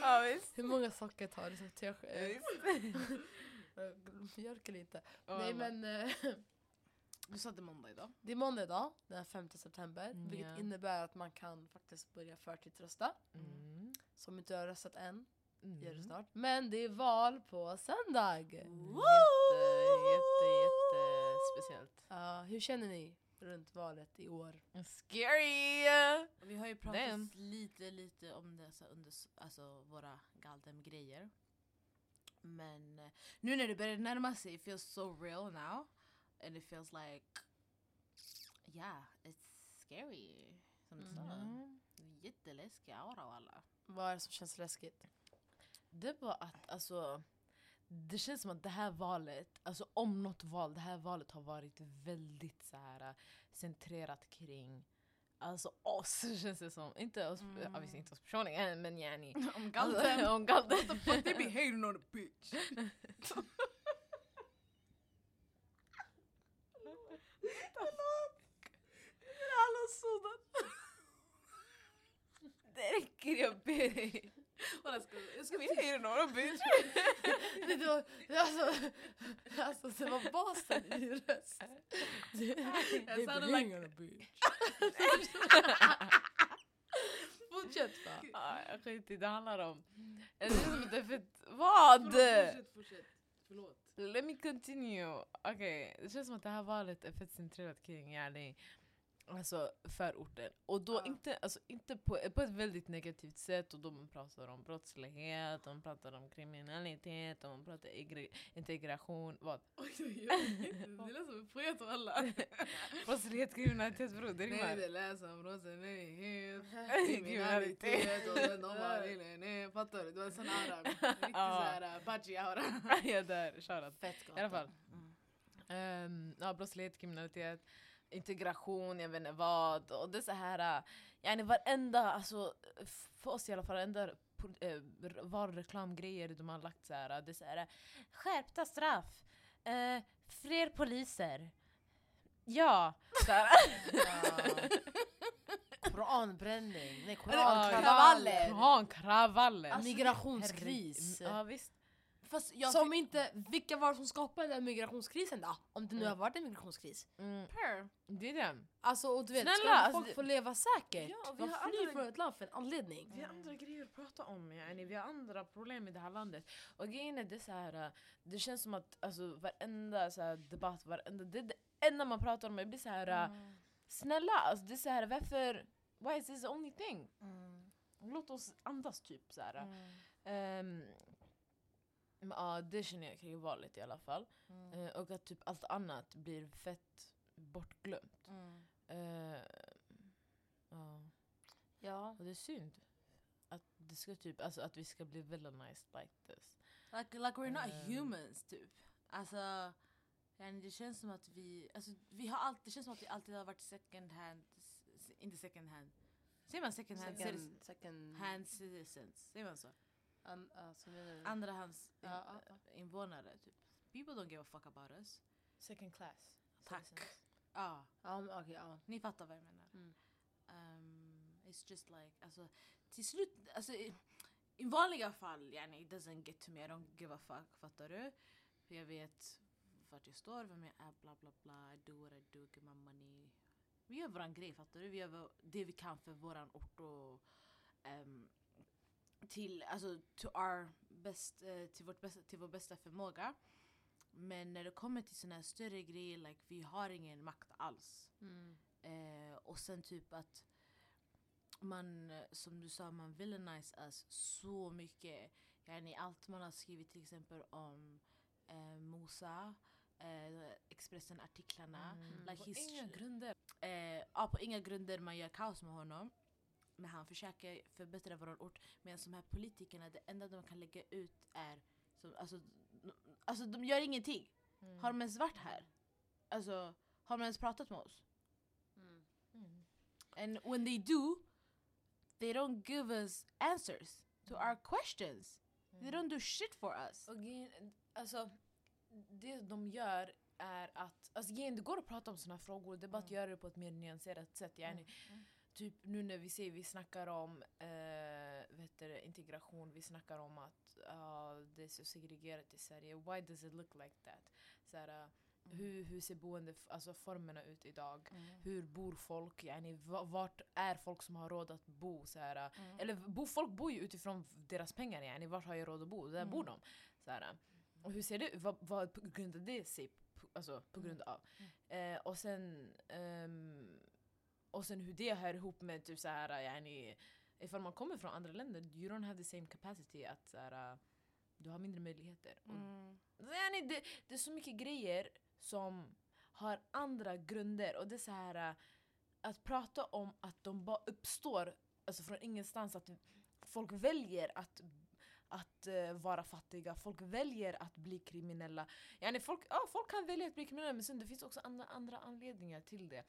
Speaker 2: Ja visst. (laughs)
Speaker 1: Hur många socker tar du som te? Eh, Mjölk eller inte? Nej men eh,
Speaker 3: Du sa det måndag idag.
Speaker 1: det är måndag idag, den 5 september.
Speaker 2: Mm,
Speaker 1: Vilket
Speaker 2: ja.
Speaker 1: innebär att man kan faktiskt börja förtidsrösta.
Speaker 2: Mm.
Speaker 1: Som inte har röstat än, gör det
Speaker 2: Mm.
Speaker 1: snart. Men det är val på söndag!
Speaker 2: Jätte, jätte, jätte speciellt.
Speaker 1: Ja, hur känner ni runt valet i år?
Speaker 2: Scary!
Speaker 3: Vi har ju pratat
Speaker 2: Damn.
Speaker 3: lite lite om det så under alltså, våra Galdem-grejer. Men eh, nu när det börjar närma sig, it feels so real now. And it feels like, yeah, it's scary. Som du sa.
Speaker 2: Mm.
Speaker 3: Jätteläskig aura alla.
Speaker 1: Vad är det som känns läskigt?
Speaker 2: Det var att alltså det känns som att det här valet, alltså om något val, det här valet har varit väldigt så här äh, centrerat kring Alltså oss (laughs) känns det som. Inte oss,
Speaker 3: Mm.
Speaker 2: obviously inte oss personligen men yani. (laughs)
Speaker 3: Om
Speaker 2: Alltså, (laughs) om Galden.
Speaker 3: What the fuck, they be hating on a bitch. Alla sådan.
Speaker 2: Det räcker jag ber dig.
Speaker 3: Walla, ska- ska
Speaker 2: Vi är några bitch. (laughs)
Speaker 1: det, var, alltså, alltså det var basen i röst. Det, det blir ingen bitch. Fortsätt va.
Speaker 2: Jag skiter i det handlar om. Det är som att det är fett... Vad?
Speaker 3: Fortsätt, fortsätt. Förlåt.
Speaker 2: Let me continue. Okej, det känns som att det här valet är fett centrerat kring yani, alltså förorten. Och då
Speaker 3: Ja.
Speaker 2: inte, alltså, inte på, på ett väldigt negativt sätt. Och då man pratar om brottslighet, man pratar om kriminalitet, och man pratar integration. Vad? (laughs)
Speaker 3: Oj, oj, oj. Det lät som en poet alla. (laughs)
Speaker 2: Brottslighet, kriminalitet bror, det
Speaker 3: Nej,
Speaker 2: rimmar.
Speaker 3: det lät som brottslighet, (laughs)
Speaker 2: Kriminalitet.
Speaker 3: och sen de bara nej, nej, fattar du? Det var en sån aura. Riktigt såhär Bachi-aura.
Speaker 2: ja, där, shoutout.
Speaker 1: Fett
Speaker 2: I alla fall.
Speaker 3: Mm.
Speaker 2: Um, ja, brottslighet, kriminalitet, integration, jag vet inte vad. Och det är så här, uh, yani varenda, alltså, för oss i alla fall, varenda po- eh, r- varreklamgrejer de har lagt så här, uh, det är så här, skärpta straff, uh, fler poliser. Ja! Så här. (laughs)
Speaker 1: Koranbränning, nej korankravaller.
Speaker 3: kravaller.
Speaker 2: Korankravaller.
Speaker 1: Alltså, Migrationskris.
Speaker 2: Ja visst.
Speaker 3: Fast jag
Speaker 1: Som inte, vilka var det som skapade den migrationskrisen då? Om det nu
Speaker 2: Mm.
Speaker 1: har varit en migrationskris.
Speaker 2: Mm,
Speaker 3: per.
Speaker 2: det är det.
Speaker 1: Alltså och du vet,
Speaker 2: Snälla,
Speaker 1: ska
Speaker 2: alltså
Speaker 1: folk
Speaker 2: det-
Speaker 1: få leva säkert?
Speaker 2: Ja, vi
Speaker 1: Man
Speaker 2: har
Speaker 1: flyr
Speaker 2: andra-
Speaker 1: från ett land för en anledning.
Speaker 2: Vi har andra grejer att prata om, yani. vi har andra problem i det här landet. Och grejen är det så här, äh, det känns som att alltså, varenda så här, debatt, varenda, det är det enda man pratar om. Jag blir så här, äh,
Speaker 3: Mm.
Speaker 2: snälla, alltså, det är så här, varför, why is this the only thing? Låt oss andas typ så här.
Speaker 3: Mm.
Speaker 2: Men ja, det känner jag kring valet i alla fall.
Speaker 3: Mm.
Speaker 2: Eh, och att typ allt annat blir fett bortglömt.
Speaker 3: Mm.
Speaker 2: Eh, ja.
Speaker 1: Ja.
Speaker 2: Och det är synd. Att, det ska typ, alltså, att vi ska bli villainized like this.
Speaker 3: Like, like we're not
Speaker 2: Ehm.
Speaker 3: humans typ. Alltså, det känns som att vi, alltså, vi har alltid, det känns som att vi alltid har varit second hand, inte second hand. Säger man second hand?
Speaker 1: Second, second
Speaker 3: Hand citizens, säger man så?
Speaker 1: An, alltså, menar du?
Speaker 3: Andrahands
Speaker 1: Ja, ja, ja.
Speaker 3: invånare typ. People don't give a fuck about us.
Speaker 2: Second class.
Speaker 3: Tack. Ja,
Speaker 1: Ja, men okej, ja.
Speaker 3: ni fattar vad jag menar.
Speaker 1: Mm.
Speaker 3: Um, it's just like, alltså till slut, alltså i, i vanliga fall, yani, it doesn't get to me, I don't give a fuck, fattar du? För jag vet vart jag står, vem jag är, bla bla bla, I do what I do, get my money. Vi gör våran grej, fattar du? Vi gör det vi kan för våran ort och ehm, till, alltså, to our best, eh, till, vårt bästa, till vår bästa förmåga. Men när det kommer till såna här större grejer, like, vi har ingen makt alls.
Speaker 1: Mm.
Speaker 3: Eh, och sen typ att man, som du sa, man villainize us så mycket. Yani allt man har skrivit till exempel om eh, Musa, eh, Expressen-artiklarna.
Speaker 2: Mm.
Speaker 3: Like
Speaker 2: På inga grunder.
Speaker 3: Ja, på inga grunder man gör kaos med honom. Men han försöker förbättra vår ort. Medan de här politikerna, det enda de kan lägga ut är... Som, alltså, alltså de gör ingenting.
Speaker 2: Mm.
Speaker 3: Har de ens varit här? Alltså, har de ens pratat med oss?
Speaker 1: Mm.
Speaker 2: Mm.
Speaker 3: And when they do, they don't give us answers to our questions. They don't do shit for us.
Speaker 2: Och alltså, det de gör är att, alltså det går att prata om såna här frågor, det är bara att
Speaker 3: Mm.
Speaker 2: göra det på ett mer nyanserat sätt. Yani,
Speaker 3: Mm.
Speaker 2: Typ nu när vi ser, vi snackar om eh, vet du, integration, vi snackar om att ah, det är så segregerat i Sverige. Why does it look like that? Så här, eh,
Speaker 3: Mm.
Speaker 2: hur, hur ser boende, alltså ut idag?
Speaker 3: Mm.
Speaker 2: Hur bor folk? Yani, va- vart är folk som har råd att bo? Så här, eh,
Speaker 3: Mm.
Speaker 2: eller bo, folk bor ju utifrån deras pengar, yani. vart har jag råd att bo? Där
Speaker 3: Mm.
Speaker 2: bor de. Så här, och hur ser det ut? Vad, vad på grund av det sig? på- Alltså på grund av. Eh, och sen ehm, och sen hur det hör ihop med typ så här, yani, ifall man kommer från andra länder, you don't have the same capacity att så här, du har mindre möjligheter. Och
Speaker 3: Mm.
Speaker 2: Yani, det, det är så mycket grejer som har andra grunder och det är så här äh, att prata om att de bara uppstår alltså från ingenstans, att folk väljer att att eh, vara fattiga, folk väljer att bli kriminella. Yani folk, ja, folk kan välja att bli kriminella men sen det finns också andra, andra anledningar till det.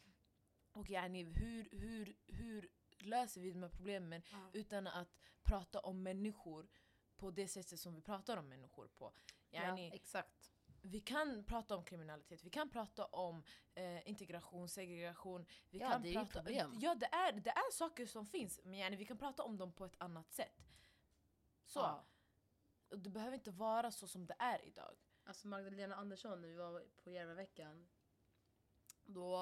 Speaker 2: Och yani, hur, hur, hur löser vi de här problemen
Speaker 1: Ja.
Speaker 2: utan att prata om människor på det sättet som vi pratar om människor på. Yani,
Speaker 1: ja, exakt.
Speaker 2: vi kan prata om kriminalitet, vi kan prata om eh, integration, segregation. Vi
Speaker 1: Ja,
Speaker 2: kan
Speaker 1: det är
Speaker 2: prata,
Speaker 1: problem.
Speaker 2: Ja, det är, det är saker som finns, men yani, vi kan prata om dem på ett annat sätt. Så.
Speaker 1: Ja.
Speaker 2: Det behöver inte vara så som det är idag.
Speaker 1: Alltså Magdalena Andersson, när vi var på Järvaveckan. Då,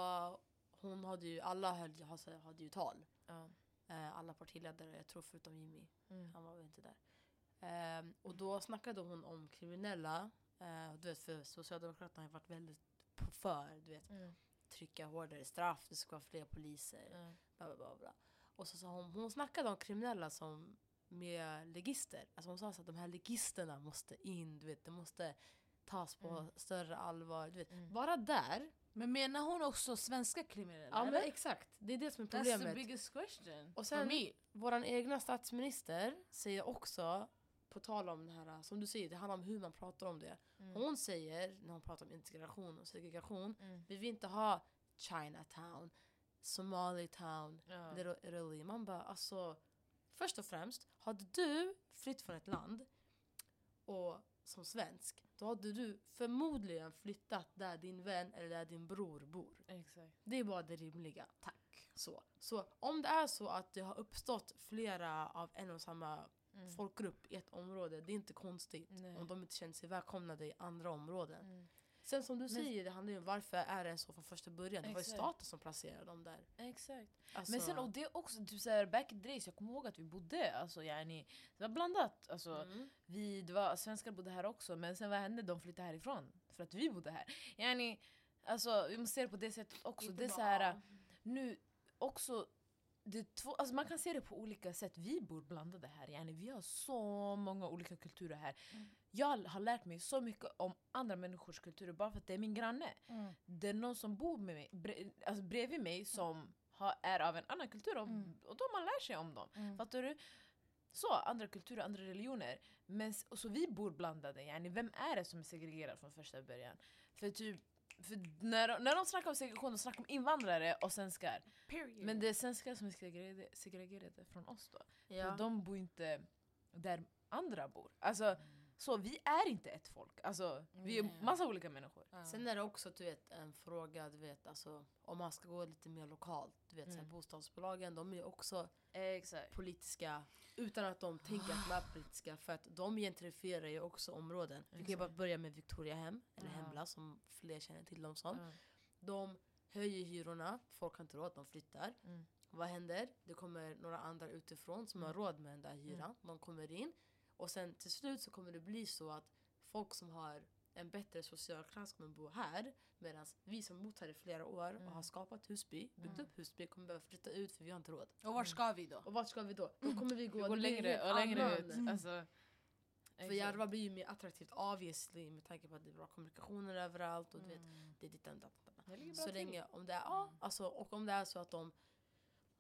Speaker 1: hon hade ju, alla höll, hade ju tal.
Speaker 2: Ja.
Speaker 1: Eh, alla partiledare, jag tror förutom Jimmy.
Speaker 2: Mm.
Speaker 1: Han var väl inte där. Ehm, och då snackade hon om kriminella. Eh, du vet, för Socialdemokraterna har varit väldigt för, du vet,
Speaker 2: Mm.
Speaker 1: trycka hårdare straff, det ska vara fler poliser. Bla, bla, bla, bla. Och så sa hon, hon snackade om kriminella som med legister. Alltså hon sa så att de här legisterna måste in, du vet, det måste tas på
Speaker 2: Mm.
Speaker 1: större allvar. Du vet.
Speaker 2: Mm.
Speaker 1: Bara där,
Speaker 3: Men menar hon också svenska kriminella?
Speaker 1: ja men
Speaker 3: eller?
Speaker 1: exakt, det är det som är
Speaker 3: That's the
Speaker 1: problemet.
Speaker 3: biggest question.
Speaker 1: Och sen-. Vår egna statsminister säger också, på tal om det här, som du säger, det handlar om hur man pratar om det.
Speaker 2: Mm.
Speaker 1: Hon säger, när hon pratar om integration och segregation,
Speaker 2: Mm.
Speaker 1: vi vill inte ha Chinatown, Somalitown,
Speaker 2: Ja.
Speaker 1: Little Italy. Man bara alltså, först och främst, hade du flytt från ett land och som svensk, då hade du förmodligen flyttat där din vän eller där din bror bor.
Speaker 2: Exakt.
Speaker 1: Det är bara det rimliga. Tack. Så, så om det är så att det har uppstått flera av en och samma
Speaker 2: Mm.
Speaker 1: folkgrupp i ett område, det är inte konstigt
Speaker 2: Nej.
Speaker 1: om de inte känner sig välkomnade i andra områden.
Speaker 2: Mm.
Speaker 1: Sen som du säger, det handlar ju om varför är det så från första början? Det var ju staten som placerade dem där.
Speaker 2: Exakt.
Speaker 1: Alltså,
Speaker 2: Men sen och det är också typ såhär back in the days, jag kommer ihåg att vi bodde, alltså yani, det var blandat. Alltså,
Speaker 1: mm.
Speaker 2: vi, det var, svenskar bodde här också men sen vad hände? De flyttade härifrån för att vi bodde här. Yani, alltså, vi måste se det på det sättet också.
Speaker 3: Inte
Speaker 2: Det är
Speaker 3: bara-
Speaker 2: så här, nu också, det två, alltså man kan se det på olika sätt. Vi bor blandade här, yani, vi har så många olika kulturer här.
Speaker 3: Mm.
Speaker 2: Jag har lärt mig så mycket om andra människors kulturer bara för att det är min granne.
Speaker 3: Mm.
Speaker 2: Det är någon som bor med mig, bre, alltså bredvid mig som har, är av en annan kultur och,
Speaker 3: Mm.
Speaker 2: och då man lär sig om dem.
Speaker 3: Mm.
Speaker 2: Fattar du? Så, andra kulturer, andra religioner. Men, så vi bor blandade, yani, vem är det som är segregerad från första början? För typ, för när, när de snackar om segregation, de snackar om invandrare och svenskar.
Speaker 3: Period.
Speaker 2: Men det är svenskar som är segregerade, segregerade från oss då.
Speaker 1: ja.
Speaker 2: För de bor inte där andra bor. Alltså, så vi är inte ett folk. Alltså, vi är massa olika människor.
Speaker 3: Ja.
Speaker 1: Sen är det också du vet, en fråga, du vet, alltså, om man ska gå lite mer lokalt. Du vet, så här,
Speaker 2: Mm.
Speaker 1: bostadsbolagen de är också
Speaker 2: Exakt.
Speaker 1: politiska utan att de tänker att de är politiska för att de gentrifierar ju också områden. Vi kan ju bara börja med Victoriahem, eller
Speaker 2: Ja.
Speaker 1: Hemla som fler känner till dem som.
Speaker 2: Ja.
Speaker 1: De höjer hyrorna, folk har inte råd, de flyttar.
Speaker 2: Mm.
Speaker 1: Vad händer? Det kommer några andra utifrån som har
Speaker 2: Mm.
Speaker 1: råd med den där hyran. De kommer in och sen till slut så kommer det bli så att folk som har en bättre social klass kommer bo här medan vi som bott här i flera år
Speaker 2: Mm.
Speaker 1: och har skapat Husby, byggt
Speaker 2: Mm.
Speaker 1: upp Husby kommer behöva flytta ut för vi har inte råd.
Speaker 3: Och vart ska vi då?
Speaker 1: Och vart ska vi då? Då kommer vi gå,
Speaker 2: Vi längre och längre
Speaker 1: annan-
Speaker 2: ut.
Speaker 3: Mm.
Speaker 2: Alltså,
Speaker 1: För. Järva blir ju mer attraktivt obviously med tanke på att det är bra kommunikationer överallt och du vet,
Speaker 3: Mm.
Speaker 1: det är ditt enda. Så länge, om det är, ja, alltså, och om det är så att de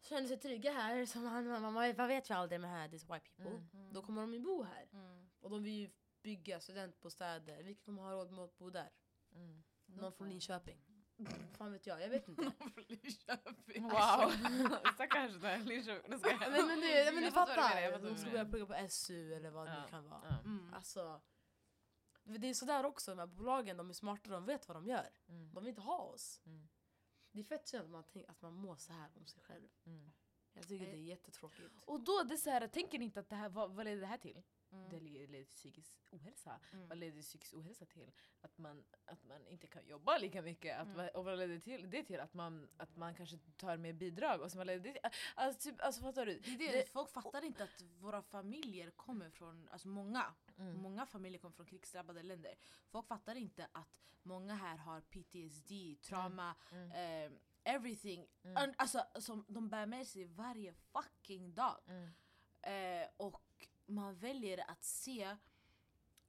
Speaker 1: känner sig trygga här, (laughs) som man, man, man, man vet ju aldrig med här, these white people.
Speaker 2: Mm.
Speaker 1: Då kommer de ju bo här.
Speaker 3: Mm.
Speaker 1: Och de vill ju bygga studentbostäder. Vilka kommer ha råd med att bo där?
Speaker 2: Mm.
Speaker 1: Någon från Linköping? Fan vet jag, jag vet inte. (laughs)
Speaker 3: Linköping.
Speaker 2: Wow! (laughs) Stackars där, Linköping.
Speaker 1: Men, men, du, men du
Speaker 2: fattar
Speaker 1: de ska börja plugga på SU eller vad det
Speaker 2: Ja,
Speaker 1: nu kan vara.
Speaker 2: ja.
Speaker 3: Mm.
Speaker 1: Alltså, det är sådär också, de här bolagen de är smarta, de vet vad de gör.
Speaker 2: Mm.
Speaker 1: De vill inte ha oss. Det är fett synd att man, tänker att man mår så här om sig själv.
Speaker 2: Mm.
Speaker 1: Jag tycker
Speaker 3: Eh.
Speaker 1: det är jättetråkigt.
Speaker 2: Och då, det är så här, tänker ni inte att det här, vad, vad leder det här till?
Speaker 3: Mm.
Speaker 2: Det leder till psykisk ohälsa.
Speaker 3: Mm.
Speaker 2: Vad leder psykisk ohälsa till? Att man, att man inte kan jobba lika mycket. Att,
Speaker 3: Mm.
Speaker 2: Och vad leder till, det till? Att man, att man kanske tar mer bidrag. Och så leder det till? Alltså, typ, alltså fattar du?
Speaker 3: Det är det,
Speaker 2: Det-
Speaker 3: folk fattar inte att våra familjer kommer från, alltså många,
Speaker 2: Mm.
Speaker 3: många familjer kommer från krigsdrabbade länder. Folk fattar inte att många här har PTSD, trauma,
Speaker 2: Mm.
Speaker 3: eh, everything.
Speaker 2: Mm.
Speaker 3: Alltså, som de bär med sig varje fucking dag.
Speaker 2: Mm.
Speaker 3: Eh, och man väljer att se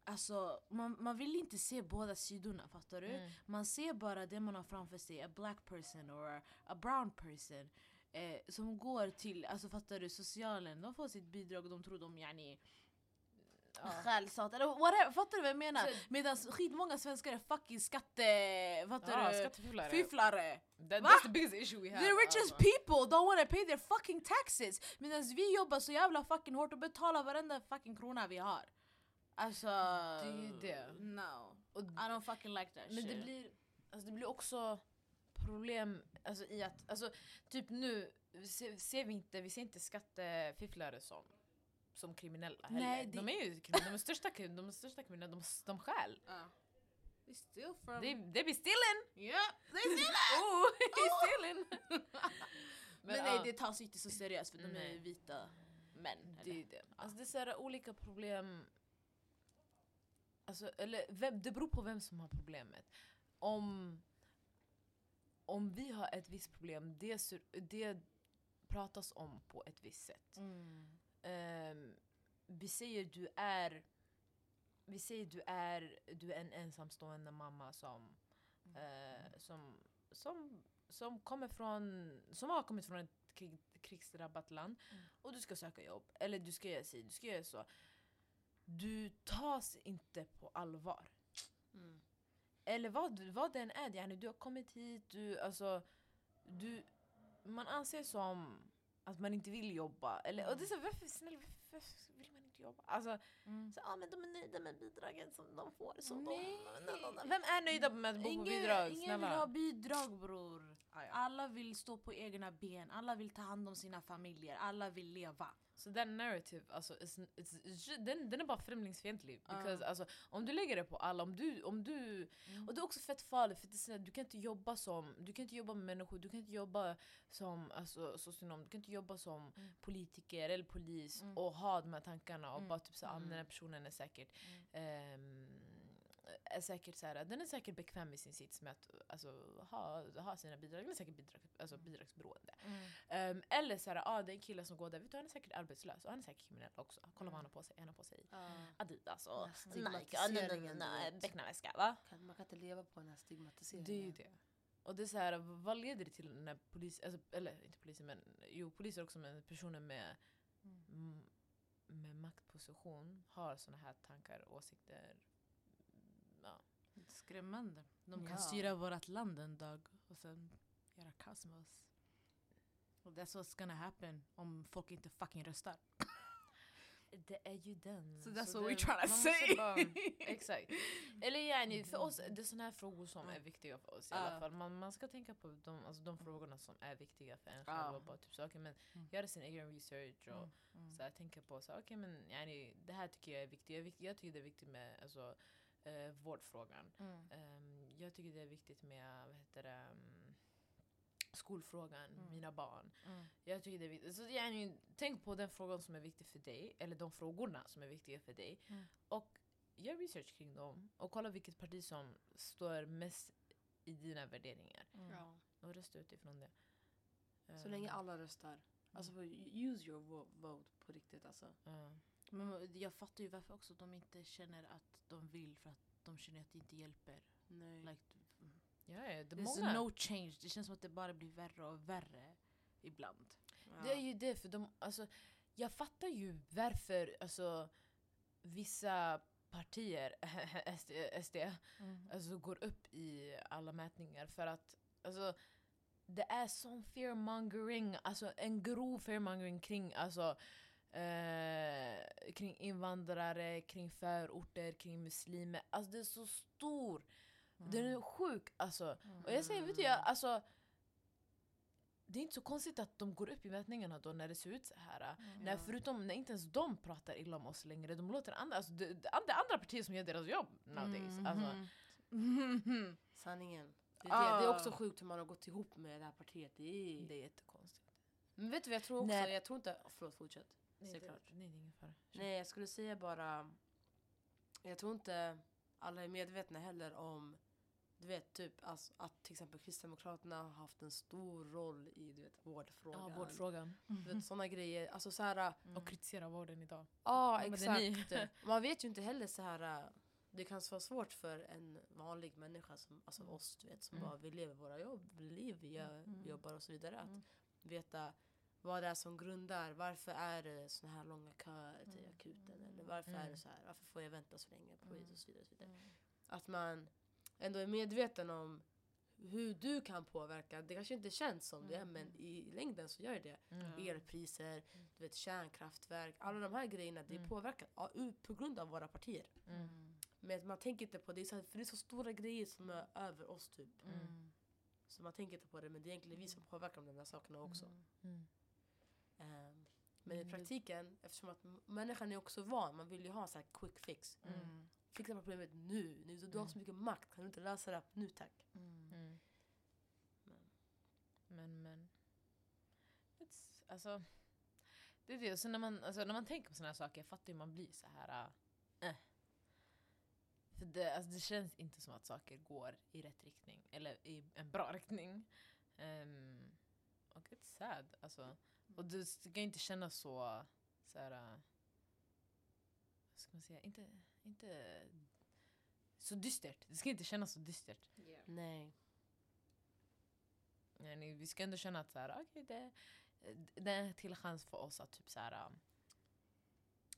Speaker 3: Alltså, man, man vill inte se båda sidorna, fattar du?
Speaker 2: Mm.
Speaker 3: Man ser bara det man har framför sig, a black person or a brown person eh, Som går till, alltså fattar du, socialen, de får sitt bidrag och de tror de yani
Speaker 2: Ja.
Speaker 3: Stjälsat eller whatever, fattar du vad jag menar? Medan skitmånga svenskar är fucking skatte... Fattar du?
Speaker 2: skattefifflare.
Speaker 3: Fifflare!
Speaker 2: That, that's the biggest issue we have.
Speaker 3: The richest
Speaker 2: alltså.
Speaker 3: people don't wanna pay their fucking taxes! Medan vi jobbar så jävla fucking hårt och betalar varenda fucking krona vi har. Alltså...
Speaker 2: är ju det.
Speaker 3: No.
Speaker 2: Och,
Speaker 3: I don't fucking like that
Speaker 2: men
Speaker 3: shit.
Speaker 2: det blir, alltså det blir också problem alltså, i att, alltså, typ nu ser, ser vi inte, vi ser inte skattefifflare som som kriminella heller.
Speaker 3: Nej, det-
Speaker 2: De är ju kriminella, de är största, de är största kriminella, de, de stjäl.
Speaker 3: Ja. We steal from...
Speaker 2: They, they be stealing!
Speaker 3: Yeah, they steal (laughs)
Speaker 2: oh, he's stealing! (laughs)
Speaker 3: Men,
Speaker 2: ja.
Speaker 3: nej, det tas inte så seriöst för de är
Speaker 2: Nej.
Speaker 3: vita män.
Speaker 2: Det är det. Alltså det är så här, olika problem. Alltså, eller, vem, det beror på vem som har problemet. Om, om vi har ett visst problem, det, det pratas om på ett visst sätt.
Speaker 3: Mm.
Speaker 2: Ehm, vi säger du är vi säger du är, du är en ensamstående mamma som, eh, som, som, som, kommer från, som har kommit från ett krig, krigsdrabbat land
Speaker 3: Mm.
Speaker 2: och du ska söka jobb. Eller du ska göra si, du ska göra så. Du tas inte på allvar.
Speaker 1: Mm.
Speaker 2: Eller vad, vad den är, yani, du har kommit hit, du, alltså, du, man anser som att man inte vill jobba. Eller, och det är så, varför, snälla, varför, vill man inte jobba? Alltså,
Speaker 3: Mm.
Speaker 2: så, ah, men de är nöjda med bidragen som de får. Så
Speaker 3: Nej.
Speaker 2: de, vem är nöjda med att bo på
Speaker 3: Ingen-
Speaker 2: bidrag?
Speaker 3: Ingen
Speaker 2: Snälla.
Speaker 3: vill ha bidrag bror.
Speaker 2: Ah.
Speaker 3: Alla vill stå på egna ben, alla vill ta hand om sina familjer, alla vill leva.
Speaker 2: Så den narrative, alltså, it's, it's, den, den är bara främlingsfientlig. Because, alltså, om du lägger det på alla, om du, om du och det är också fett farligt för det är du kan inte jobba som Du kan inte jobba med människor, du kan inte jobba som alltså, socionom, du kan inte jobba som
Speaker 3: Mm.
Speaker 2: politiker eller polis
Speaker 3: Mm.
Speaker 2: och ha de här tankarna och
Speaker 3: Mm.
Speaker 2: bara typ såhär, ah, den här
Speaker 1: Mm.
Speaker 2: personen är säkert
Speaker 3: Mm.
Speaker 2: Är säkert så här, den är säkert bekväm i sin sits med att alltså, ha, ha sina bidrag, den är säkert bidrag, alltså, bidragsberoende. Ehm, eller så här, ah, det är en kille som går där, vet du han är säkert arbetslös och han är säkert kriminell också. Kolla vad han har på sig, han har på sig Adidas och Nike, ah,
Speaker 1: vet.
Speaker 2: becknarväska va?
Speaker 1: Man kan inte leva på den här stigmatiseringen.
Speaker 2: Det är ju det. Och det är så här, vad leder det till när polis, alltså, eller inte poliser men jo poliser också men personer med, mm, med maktposition har såna här tankar, åsikter.
Speaker 3: Skrämmande. De kan
Speaker 1: Ja.
Speaker 3: styra vårt land en dag och sen göra kaos med oss. Och that's what's gonna happen om folk inte fucking röstar. (laughs)
Speaker 2: Det är ju den.
Speaker 3: So that's
Speaker 2: Så
Speaker 3: what
Speaker 2: det-
Speaker 3: we're trying to say.
Speaker 2: bara- (laughs) exakt. Eller yani, för oss, det är såna här frågor som är viktiga för oss i alla fall. Man, man ska tänka på de, alltså, de frågorna som är viktiga för en själv. Och bara typ så, okay, men
Speaker 3: Mm.
Speaker 2: göra sin egen research och
Speaker 3: Mm.
Speaker 2: så här, tänka på så okay, men yani, det här tycker jag är viktigt. Jag, jag tycker det är viktigt med alltså, eh, vårdfrågan.
Speaker 3: Mm.
Speaker 2: Ehm, jag tycker det är viktigt med vad heter det, um, skolfrågan,
Speaker 3: Mm.
Speaker 2: mina barn.
Speaker 3: Mm.
Speaker 2: Jag tycker det är viktigt. Så yani, tänk på den frågan som är viktig för dig, eller de frågorna som är viktiga för dig.
Speaker 3: Mm.
Speaker 2: Och gör research kring dem. Och kolla vilket parti som står mest i dina värderingar.
Speaker 3: Mm.
Speaker 1: Ja.
Speaker 2: Och rösta utifrån det.
Speaker 1: Så länge
Speaker 2: Ehm,
Speaker 1: alla röstar. Alltså use your vo- vote på riktigt alltså.
Speaker 2: ja.
Speaker 3: Men jag fattar ju varför också de inte känner att de vill för att de känner att det inte hjälper.
Speaker 1: Nej.
Speaker 3: Like,
Speaker 2: Ja, det är
Speaker 3: there's
Speaker 2: många.
Speaker 3: no change. Det känns som att det bara blir värre och värre ibland.
Speaker 1: ja.
Speaker 2: Det är ju det, för de, alltså, jag fattar ju varför alltså, vissa partier, (laughs) SD, SD alltså, går upp i alla mätningar. För att alltså, det är sån fearmongering, alltså en grov fearmongering kring alltså, eh, kring invandrare, kring förorter, kring muslimer. Alltså det är så stor. Den är sjuk alltså. Och jag säger, vet du, jag, alltså, det är inte så konstigt att de går upp i mätningarna då när det ser ut så här. När, förutom när inte ens de pratar illa om oss längre, de låter andra, alltså, det, det andra, andra partier som gör deras jobb nowadays.
Speaker 3: Mm.
Speaker 2: Alltså,
Speaker 3: Mhm. (laughs)
Speaker 1: Sanningen. Det är, det.
Speaker 3: Ah.
Speaker 1: det är också sjukt hur man har gått ihop med det här partiet. Det är...
Speaker 2: det är jättekonstigt.
Speaker 1: Men vet du vad jag tror också?
Speaker 2: Nej.
Speaker 1: Jag tror inte... Förlåt, fortsätt.
Speaker 2: Nej,
Speaker 1: Säg
Speaker 2: det, nej, det är ingen fara.
Speaker 1: Nej, jag skulle säga bara... Jag tror inte alla är medvetna heller om du vet, typ alltså, att till exempel Kristdemokraterna har haft en stor roll i du vet, vårdfrågan.
Speaker 2: Ja, vårdfrågan.
Speaker 1: Du vet, såna grejer. Alltså så här...
Speaker 2: Och kritisera vården idag.
Speaker 1: Ja,
Speaker 2: är ni.
Speaker 1: exakt. (laughs) Man vet ju inte heller så här... Det kan vara svårt för en vanlig människa som alltså
Speaker 3: Mm.
Speaker 1: oss, du vet, som
Speaker 2: Mm.
Speaker 1: bara vi lever våra jobb, liv, vi gör,
Speaker 3: Mm.
Speaker 1: jobbar och så vidare. Att
Speaker 3: Mm.
Speaker 1: veta vad det är som grundar, varför är det såna här långa köer till
Speaker 3: Mm.
Speaker 1: akuten? Eller varför är
Speaker 2: Mm.
Speaker 1: det så här, varför får jag vänta så länge på
Speaker 3: Mm.
Speaker 1: och så vidare. Och så vidare.
Speaker 3: Mm.
Speaker 1: Att man ändå är medveten om hur du kan påverka. Det kanske inte känns som det,
Speaker 3: Mm.
Speaker 1: men i längden så gör det.
Speaker 2: Mm.
Speaker 1: Elpriser, du vet, kärnkraftverk, alla de här grejerna det
Speaker 2: Mm.
Speaker 1: påverkar på grund av våra partier.
Speaker 2: Mm.
Speaker 1: Men man tänker inte på det, så för det är så stora grejer som är över oss typ.
Speaker 3: Mm.
Speaker 1: Så man tänker inte på det, men det är egentligen vi som påverkar de där sakerna också.
Speaker 2: Mm.
Speaker 1: Ehm, men i
Speaker 2: Mm,
Speaker 1: praktiken, eftersom att människan är också van, man vill ju ha så här quick fix.
Speaker 3: Mm.
Speaker 1: Fixa problemet nu, nu du har så mycket makt, kan du inte lösa det nu tack?
Speaker 3: Mm.
Speaker 2: Mm.
Speaker 1: Men-
Speaker 2: Men, men. It's, alltså, det är det. Så när, man, alltså, när man tänker på såna här saker, jag fattar ju man blir så här. Äh. För det, alltså, det känns inte som att saker går i rätt riktning. Eller i en bra riktning. Ehm, och it's sad. Alltså. Och det ska inte kännas så... så här, äh, ska man säga? Inte, inte så dystert. Det ska inte kännas så dystert.
Speaker 1: Nej.
Speaker 2: Yani, vi ska ändå känna att så här, okay, det, det är en till chans för oss att typ så här, um,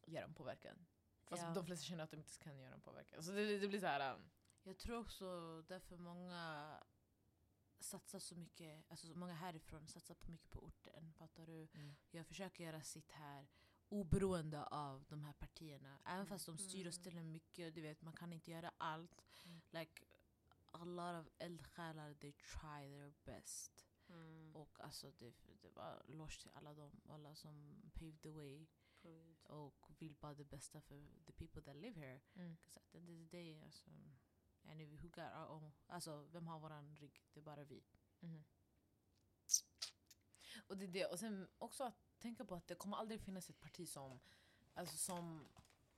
Speaker 2: göra en påverkan. Fast
Speaker 1: Ja.
Speaker 2: de flesta känner att de inte kan göra en påverkan. Så det, det blir så här... Um,
Speaker 3: Jag tror också därför många satsar så mycket, alltså så många härifrån satsar på mycket på orten. Fattar du?
Speaker 2: Mm.
Speaker 3: Jag försöker göra sitt här oberoende av de här partierna. Även
Speaker 2: Mm.
Speaker 3: fast de styr och ställer mycket, du vet man kan inte göra allt.
Speaker 2: Mm.
Speaker 3: Like, a lot of eldsjälar, they try their best.
Speaker 1: Mm.
Speaker 3: Och alltså det, det var loss till alla dem, alla som paved the way och vill bara det bästa för the people that live here.
Speaker 2: Mm.
Speaker 3: 'Cause at the end of the day, alltså, yani, who got our own, alltså vem har våran rygg? Det är bara vi.
Speaker 2: Mhm. Och det är det. Och sen också att tänka på att det kommer aldrig finnas ett parti som, alltså, som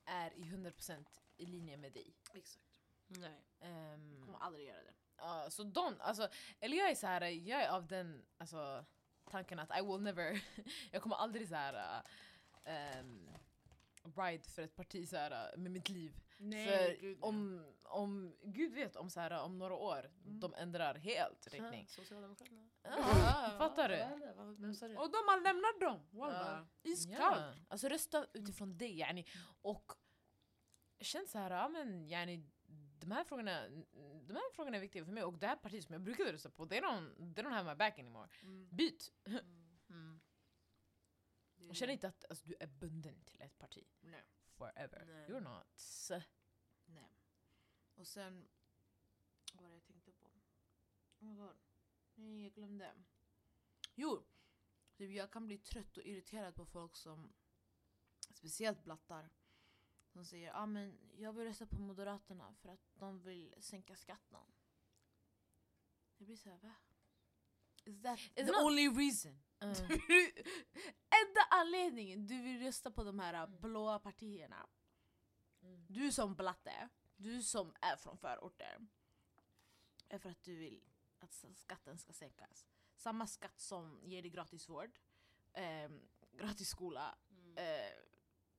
Speaker 2: är i 100% i linje med dig.
Speaker 3: Exakt.
Speaker 1: Nej.
Speaker 2: Ehm,
Speaker 3: Kommer aldrig göra det.
Speaker 2: ja, så de, alltså, eller jag är så här, jag är av den alltså, tanken att I will never, (laughs) jag kommer aldrig så här um, ride för ett parti så här, med mitt liv. för om, om, gud vet om, så här, om några år
Speaker 3: Mm.
Speaker 2: de ändrar helt riktning.
Speaker 1: Socialdemokraterna.
Speaker 2: Ja, fattar du?
Speaker 3: Och de har lämnat dem! Wallah. Iskallt!
Speaker 2: Ja, alltså rösta utifrån det yani. Och känn så här, ja men yani, de här frågorna de här frågorna är viktiga för mig och det här partiet som jag brukade rösta på, they don't, they don't have my back anymore.
Speaker 3: Mm.
Speaker 2: Byt!
Speaker 1: Mm.
Speaker 2: Känner
Speaker 3: det.
Speaker 2: inte att alltså, du är bunden till ett parti
Speaker 3: Nej.
Speaker 2: forever.
Speaker 1: Nej.
Speaker 2: You're not.
Speaker 3: Och sen, vad var det jag tänkte på? Oh my god. Nej, jag glömde. Jo! Typ jag kan bli trött och irriterad på folk som, speciellt blattar, som säger ah, men jag vill rösta på Moderaterna för att de vill sänka skatten. Jag blir såhär, va? Is that
Speaker 2: Is
Speaker 3: the
Speaker 2: not-
Speaker 3: only reason?
Speaker 2: Mm. (laughs)
Speaker 3: Enda anledningen du vill rösta på de här
Speaker 2: Mm.
Speaker 3: blåa partierna
Speaker 2: Mm.
Speaker 3: du som blatte, du som är från förorter, är för att du vill att skatten ska sänkas. Samma skatt som ger dig gratis vård, ehm, gratis skola,
Speaker 1: Mm.
Speaker 3: eh,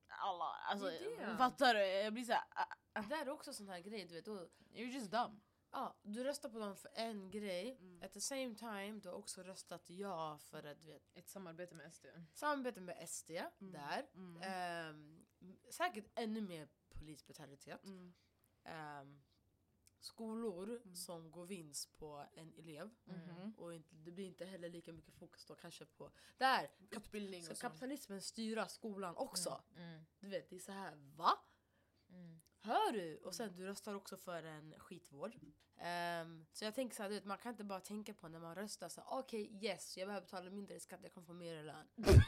Speaker 3: alla, alltså,
Speaker 1: Det det.
Speaker 3: fattar du? Jag blir såhär, ah,
Speaker 1: Det här är också sån här grej, du vet. Då,
Speaker 3: you're just dumb.
Speaker 1: ja, du röstar på dem för en grej,
Speaker 3: Mm.
Speaker 1: at the same time du har också röstat ja för att du vet,
Speaker 2: Ett samarbete med SD.
Speaker 1: samarbete med SD där.
Speaker 3: Mm.
Speaker 1: Ehm, säkert ännu mer polisbrutalitet.
Speaker 3: Mm.
Speaker 1: Ehm, skolor
Speaker 3: Mm.
Speaker 1: som går vinst på en elev.
Speaker 3: Mhm.
Speaker 1: Och inte, det blir inte heller lika mycket fokus då kanske på... Där!
Speaker 3: Utbildning
Speaker 1: Ska kapitalismen styra skolan också?
Speaker 2: Mm.
Speaker 1: Du vet, det är så här va?
Speaker 2: Mm.
Speaker 1: Hör du? Och sen du röstar också för en skitvård. Ehm, så jag tänker så här, du vet, man kan inte bara tänka på när man röstar så här, okej yes, jag behöver betala mindre skatt, jag kommer få mer lön. (laughs)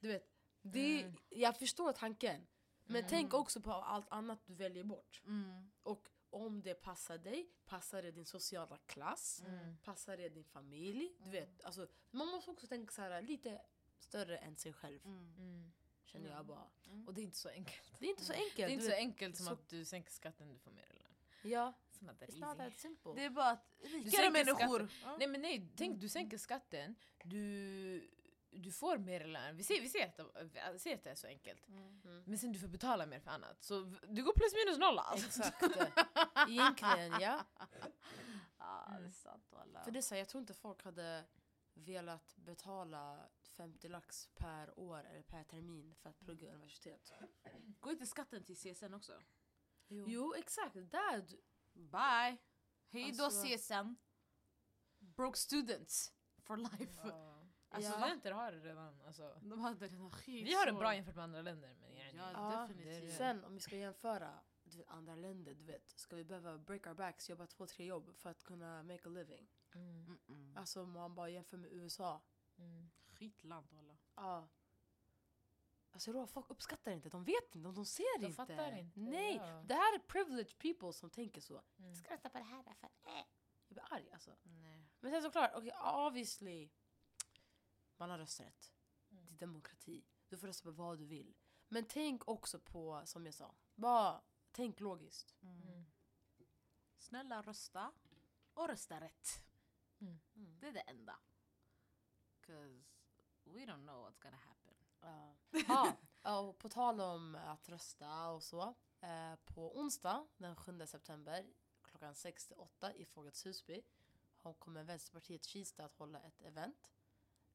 Speaker 1: du vet, det,
Speaker 2: Mm.
Speaker 1: jag förstår tanken. Men
Speaker 2: Mm.
Speaker 1: tänk också på allt annat du väljer bort.
Speaker 3: Mm.
Speaker 1: Och om det passar dig, passar det din sociala klass,
Speaker 2: Mm.
Speaker 1: passar det din familj. Du vet, alltså, man måste också tänka så här, lite större än sig själv.
Speaker 3: Mm.
Speaker 2: Mm.
Speaker 1: Känner jag bara.
Speaker 2: Och det är inte så enkelt.
Speaker 1: Det är inte så enkelt.
Speaker 2: Det är inte så enkelt som
Speaker 1: så-
Speaker 2: att du sänker skatten du får mer lön.
Speaker 1: Ja,
Speaker 2: It's not that
Speaker 1: simple.
Speaker 3: Det är bara att
Speaker 2: Du
Speaker 3: rikare människor...
Speaker 2: skatten. Nej men nej, tänk du sänker skatten, du, du får mer lön. Vi ser, vi, ser att vi ser att det är så enkelt.
Speaker 1: Mm.
Speaker 2: Men sen du får betala mer för annat. Så du går plus minus noll alltså.
Speaker 1: Exakt. (laughs) Egentligen ja.
Speaker 3: Ja, det är
Speaker 2: Mm.
Speaker 3: sant.
Speaker 1: För det är så här, jag tror inte folk hade velat betala 50 lax per år eller per termin för att plugga universitet.
Speaker 3: Går inte skatten till CSN också?
Speaker 1: Jo exakt, där du,
Speaker 3: Bye! Hej då
Speaker 1: Alltså-
Speaker 3: CSN! Broke students for life.
Speaker 2: Alltså
Speaker 1: Ja.
Speaker 2: studenter har det redan. Alltså.
Speaker 3: De hade redan skit
Speaker 2: Vi har det bra jämfört med andra länder. Men
Speaker 3: Ja,
Speaker 1: Ja,
Speaker 3: definitivt.
Speaker 1: Sen om vi ska jämföra du vet, andra länder, du vet, ska vi behöva break our backs, jobba två, tre jobb för att kunna make a living?
Speaker 2: mm.
Speaker 1: Alltså om man bara jämför med USA.
Speaker 2: mm.
Speaker 3: Skitland walla.
Speaker 1: Ja. Alltså då, folk uppskattar inte, de vet inte, de ser
Speaker 2: De
Speaker 1: inte.
Speaker 2: fattar inte,
Speaker 1: Nej,
Speaker 2: ja.
Speaker 1: det här är privileged people som tänker så.
Speaker 2: Mm.
Speaker 1: Jag ska rösta på det här därför äh. Jag blir arg alltså.
Speaker 3: Nej.
Speaker 1: Men sen såklart, okay, obviously. Man har rösträtt.
Speaker 2: Mm.
Speaker 1: Det är demokrati. Du får rösta på vad du vill. Men tänk också på, som jag sa, bara tänk logiskt.
Speaker 2: Mm.
Speaker 3: Snälla rösta och rösta rätt.
Speaker 2: Mm.
Speaker 3: Det är det enda. 'Cause we don't know what's gonna happen.
Speaker 1: Ja. Ja, ja, och på tal om att rösta och så. Eh, på onsdag den 7 september klockan 6 till 8 i Folkets Husby kommer Vänsterpartiet Kista att hålla ett event.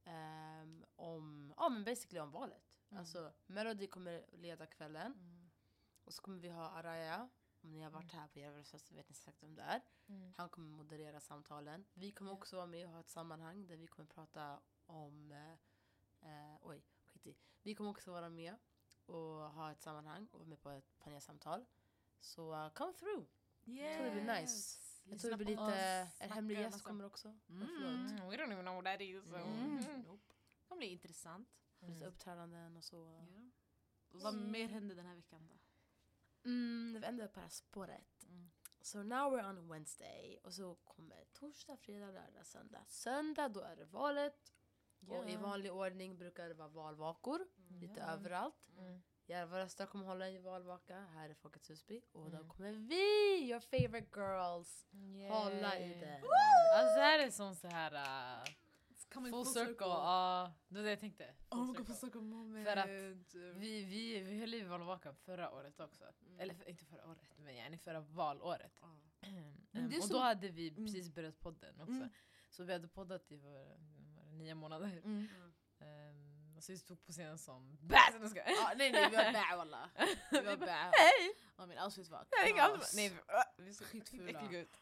Speaker 1: Ehm, om, ja men basically om valet.
Speaker 2: Mm.
Speaker 1: Alltså Melody kommer leda kvällen. Och så kommer vi ha Araya. Om ni har varit här på Järvafest så vet ni säkert vem det är.
Speaker 2: Mm.
Speaker 1: Han kommer moderera samtalen. Vi kommer
Speaker 2: Ja.
Speaker 1: också vara med och ha ett sammanhang där vi kommer prata om... Eh, eh, oj, skit i. Vi kommer också vara med och ha ett sammanhang och vara med på ett panelsamtal. Så uh, come through.
Speaker 3: Yes.
Speaker 1: tror det blir nice. Jag tror det blir lite... En hemlig gäst
Speaker 3: massa-
Speaker 1: kommer också.
Speaker 3: Mm.
Speaker 2: Mm, we don't even know what that is. So.
Speaker 3: Mm.
Speaker 2: Mm.
Speaker 3: Nope. Det kommer bli intressant.
Speaker 1: Lite uppträdanden och så.
Speaker 3: Ja. Och vad mer hände den här veckan då?
Speaker 1: Mm, vi ändrar på det här spåret.
Speaker 3: Mm.
Speaker 1: So now we're on Wednesday. Och så kommer torsdag, fredag, lördag, söndag. Söndag då är det valet. Och i vanlig ordning brukar det vara valvakor. Lite
Speaker 2: Ja.
Speaker 1: överallt.
Speaker 2: Mm.
Speaker 1: Järvarösta kommer hålla en valvaka här i Folkets Husby. Och då
Speaker 2: Mm.
Speaker 1: kommer vi, your favorite girls, hålla i
Speaker 2: Yay.
Speaker 1: det.
Speaker 2: Alltså det här är som så här uh, full circle. Ja, det var det jag tänkte. Full
Speaker 3: Oh my god,
Speaker 2: circle.
Speaker 3: full circle moment.
Speaker 2: För att Vi, vi, vi höll i valvakan förra året också.
Speaker 3: Mm.
Speaker 2: Eller för, inte förra året, men yani förra valåret.
Speaker 3: Är
Speaker 2: och
Speaker 3: så-
Speaker 2: då hade vi
Speaker 3: Mm.
Speaker 2: precis börjat podden också.
Speaker 3: Mm.
Speaker 2: Så vi hade poddat i var, var nio månader.
Speaker 3: Mm.
Speaker 2: Och så vi stod på scenen som BÄS! Jag skojar.
Speaker 3: Ja, nej nej vi var bä walla. Vi var bä.
Speaker 2: Hej!
Speaker 3: Ja, min outfit var
Speaker 2: Jag bara- Nej, vi- vi såg
Speaker 3: Skitfula.
Speaker 2: ut.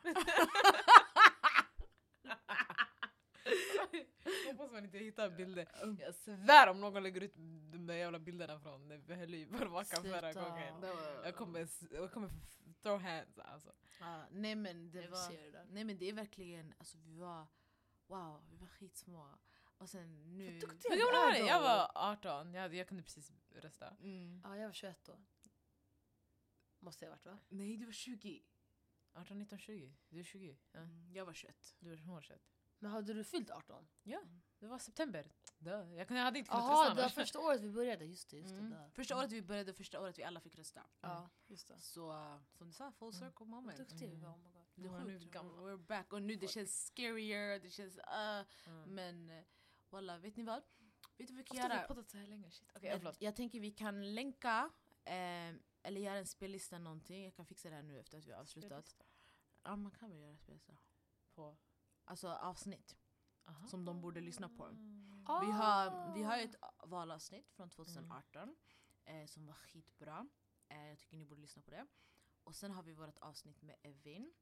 Speaker 2: Hoppas man inte hittar bilder. Jag svär om någon lägger ut de där jävla bilderna från när vi höll i valvakan förra
Speaker 1: Sluta.
Speaker 2: gången. Jag kommer, jag kommer throw hands alltså.
Speaker 3: Ja, nej men det var... Nej men det är verkligen, alltså vi var, wow, vi var skitsmå. Och sen nu...
Speaker 2: Hur
Speaker 1: vi
Speaker 2: gammal var. Jag var 18, jag, hade- jag kunde precis rösta.
Speaker 3: Mm.
Speaker 1: Ja, jag var 21 då. Måste jag ha varit va?
Speaker 3: Nej du var 20.
Speaker 2: 18, 19, 20. Du är 20. Ja.
Speaker 3: Mm, jag var 21.
Speaker 2: Du var 21.
Speaker 1: Men hade du fyllt 18?
Speaker 2: Det var september. Duh. Jag, kunde, jag hade inte kunnat
Speaker 1: Jaha,
Speaker 2: rösta
Speaker 1: det var första året vi började. Just det, just det.
Speaker 3: Mm. Första året vi började, första året vi alla fick rösta.
Speaker 1: Ja, just det.
Speaker 3: Så uh, som du sa, full circle
Speaker 1: Vad
Speaker 3: moment.
Speaker 1: duktiga vi
Speaker 2: Mm.
Speaker 1: var, oh my god.
Speaker 3: Det är
Speaker 2: Ja, vi
Speaker 3: sjukt. We're back. Och nu det känns scarier, det känns... Uh,
Speaker 2: Mm.
Speaker 3: men uh, walla, vet ni vad? Vet du vad vi kan
Speaker 2: vi
Speaker 3: göra?
Speaker 2: poddat så här länge? Shit. Okej,
Speaker 3: jag, jag tänker vi kan länka, eh, eller göra en spellista någonting. Jag kan fixa det här nu efter att vi har avslutat. Ja man kan väl göra spellista.
Speaker 2: På.
Speaker 3: Alltså avsnitt.
Speaker 2: Aha.
Speaker 3: Som de borde lyssna på.
Speaker 1: Ah.
Speaker 3: Vi har, vi har ett valavsnitt från 2018 eh, som var skitbra. Eh, jag tycker ni borde lyssna på det. Och sen har vi vårt avsnitt med Evin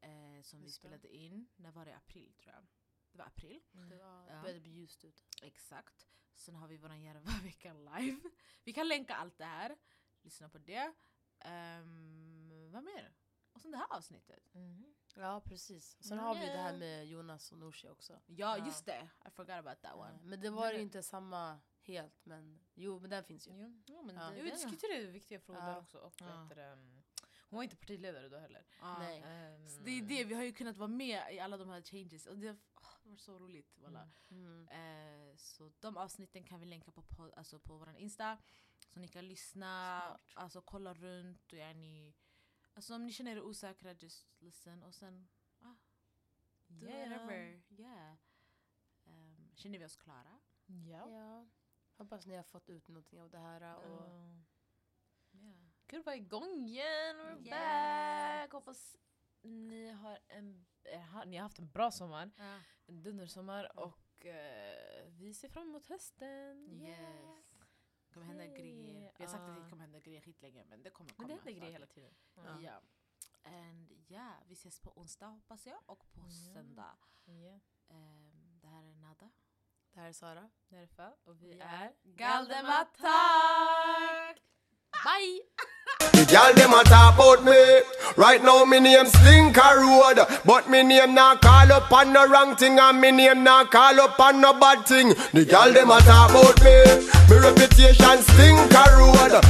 Speaker 3: eh, som vi
Speaker 1: Just det.
Speaker 3: spelade in, när var det? April tror jag. Det var april.
Speaker 1: Det var,
Speaker 3: Ja.
Speaker 1: började bli ljust ut.
Speaker 3: Exakt. Sen har vi våran Järvaveckan live. Vi kan länka allt det här. Lyssna på det. Ehm, vad mer? Och sen det här avsnittet.
Speaker 2: Mhm.
Speaker 1: Ja, precis. Sen
Speaker 3: Ja.
Speaker 1: har vi det här med Jonas och Nooshi också.
Speaker 3: Ja,
Speaker 2: Ja.
Speaker 3: just det. I forgot about that one.
Speaker 1: Men det var
Speaker 2: det-
Speaker 1: inte samma helt, men jo, men den finns ju.
Speaker 2: Jo.
Speaker 3: Ja, men
Speaker 1: Ja.
Speaker 3: det,
Speaker 2: Jo, vi
Speaker 3: det-
Speaker 2: diskuterade viktiga frågor
Speaker 1: Ja.
Speaker 2: också. Och
Speaker 3: Ja.
Speaker 2: vet um, hon var inte partiledare då heller.
Speaker 3: ja.
Speaker 1: Nej.
Speaker 3: Så det är det, vi har ju kunnat vara med i alla de här changes. Och det, det var så roligt. Walla.
Speaker 2: Mm.
Speaker 1: Mm.
Speaker 3: Eh, så de avsnitten kan vi länka på, på, alltså på vår Insta. Så ni kan lyssna,
Speaker 1: Smart.
Speaker 3: alltså kolla runt. Och yani, alltså om ni känner er osäkra, just listen. Och sen, ah, do
Speaker 2: Yeah.
Speaker 3: whatever. Yeah. Ehm, känner vi oss klara?
Speaker 2: Ja.
Speaker 1: Ja. Hoppas ni har fått ut någonting av det här. Och
Speaker 2: Ja.
Speaker 3: Yeah.
Speaker 2: Kul att vara igång igen, we're
Speaker 3: Yeah.
Speaker 2: back! Hoppas ni har, en, eh, ni har haft en bra sommar,
Speaker 3: Ja.
Speaker 2: en dundersommar
Speaker 1: Mm.
Speaker 2: och eh, vi ser fram emot hösten.
Speaker 3: Yes. Det kommer hända grejer. Vi har sagt att det kommer hända grejer skitlänge men det kommer
Speaker 2: Men
Speaker 3: komma.
Speaker 2: det händer grejer hela tiden.
Speaker 3: Ja. ja. And yeah, vi ses på onsdag hoppas jag och på söndag.
Speaker 2: Ja.
Speaker 3: Ehm, det här är Nada.
Speaker 1: det här är Sara.
Speaker 2: Det är Fa och vi
Speaker 1: Vi
Speaker 2: är
Speaker 1: är
Speaker 3: Galdematak!
Speaker 1: Bye!
Speaker 4: The girl dem a talk about me. Right now me name Slinker Road, but me name not call up on no wrong thing, and me name not call up on no bad thing. The girl dem a talk about me. Me reputation Slinker Road.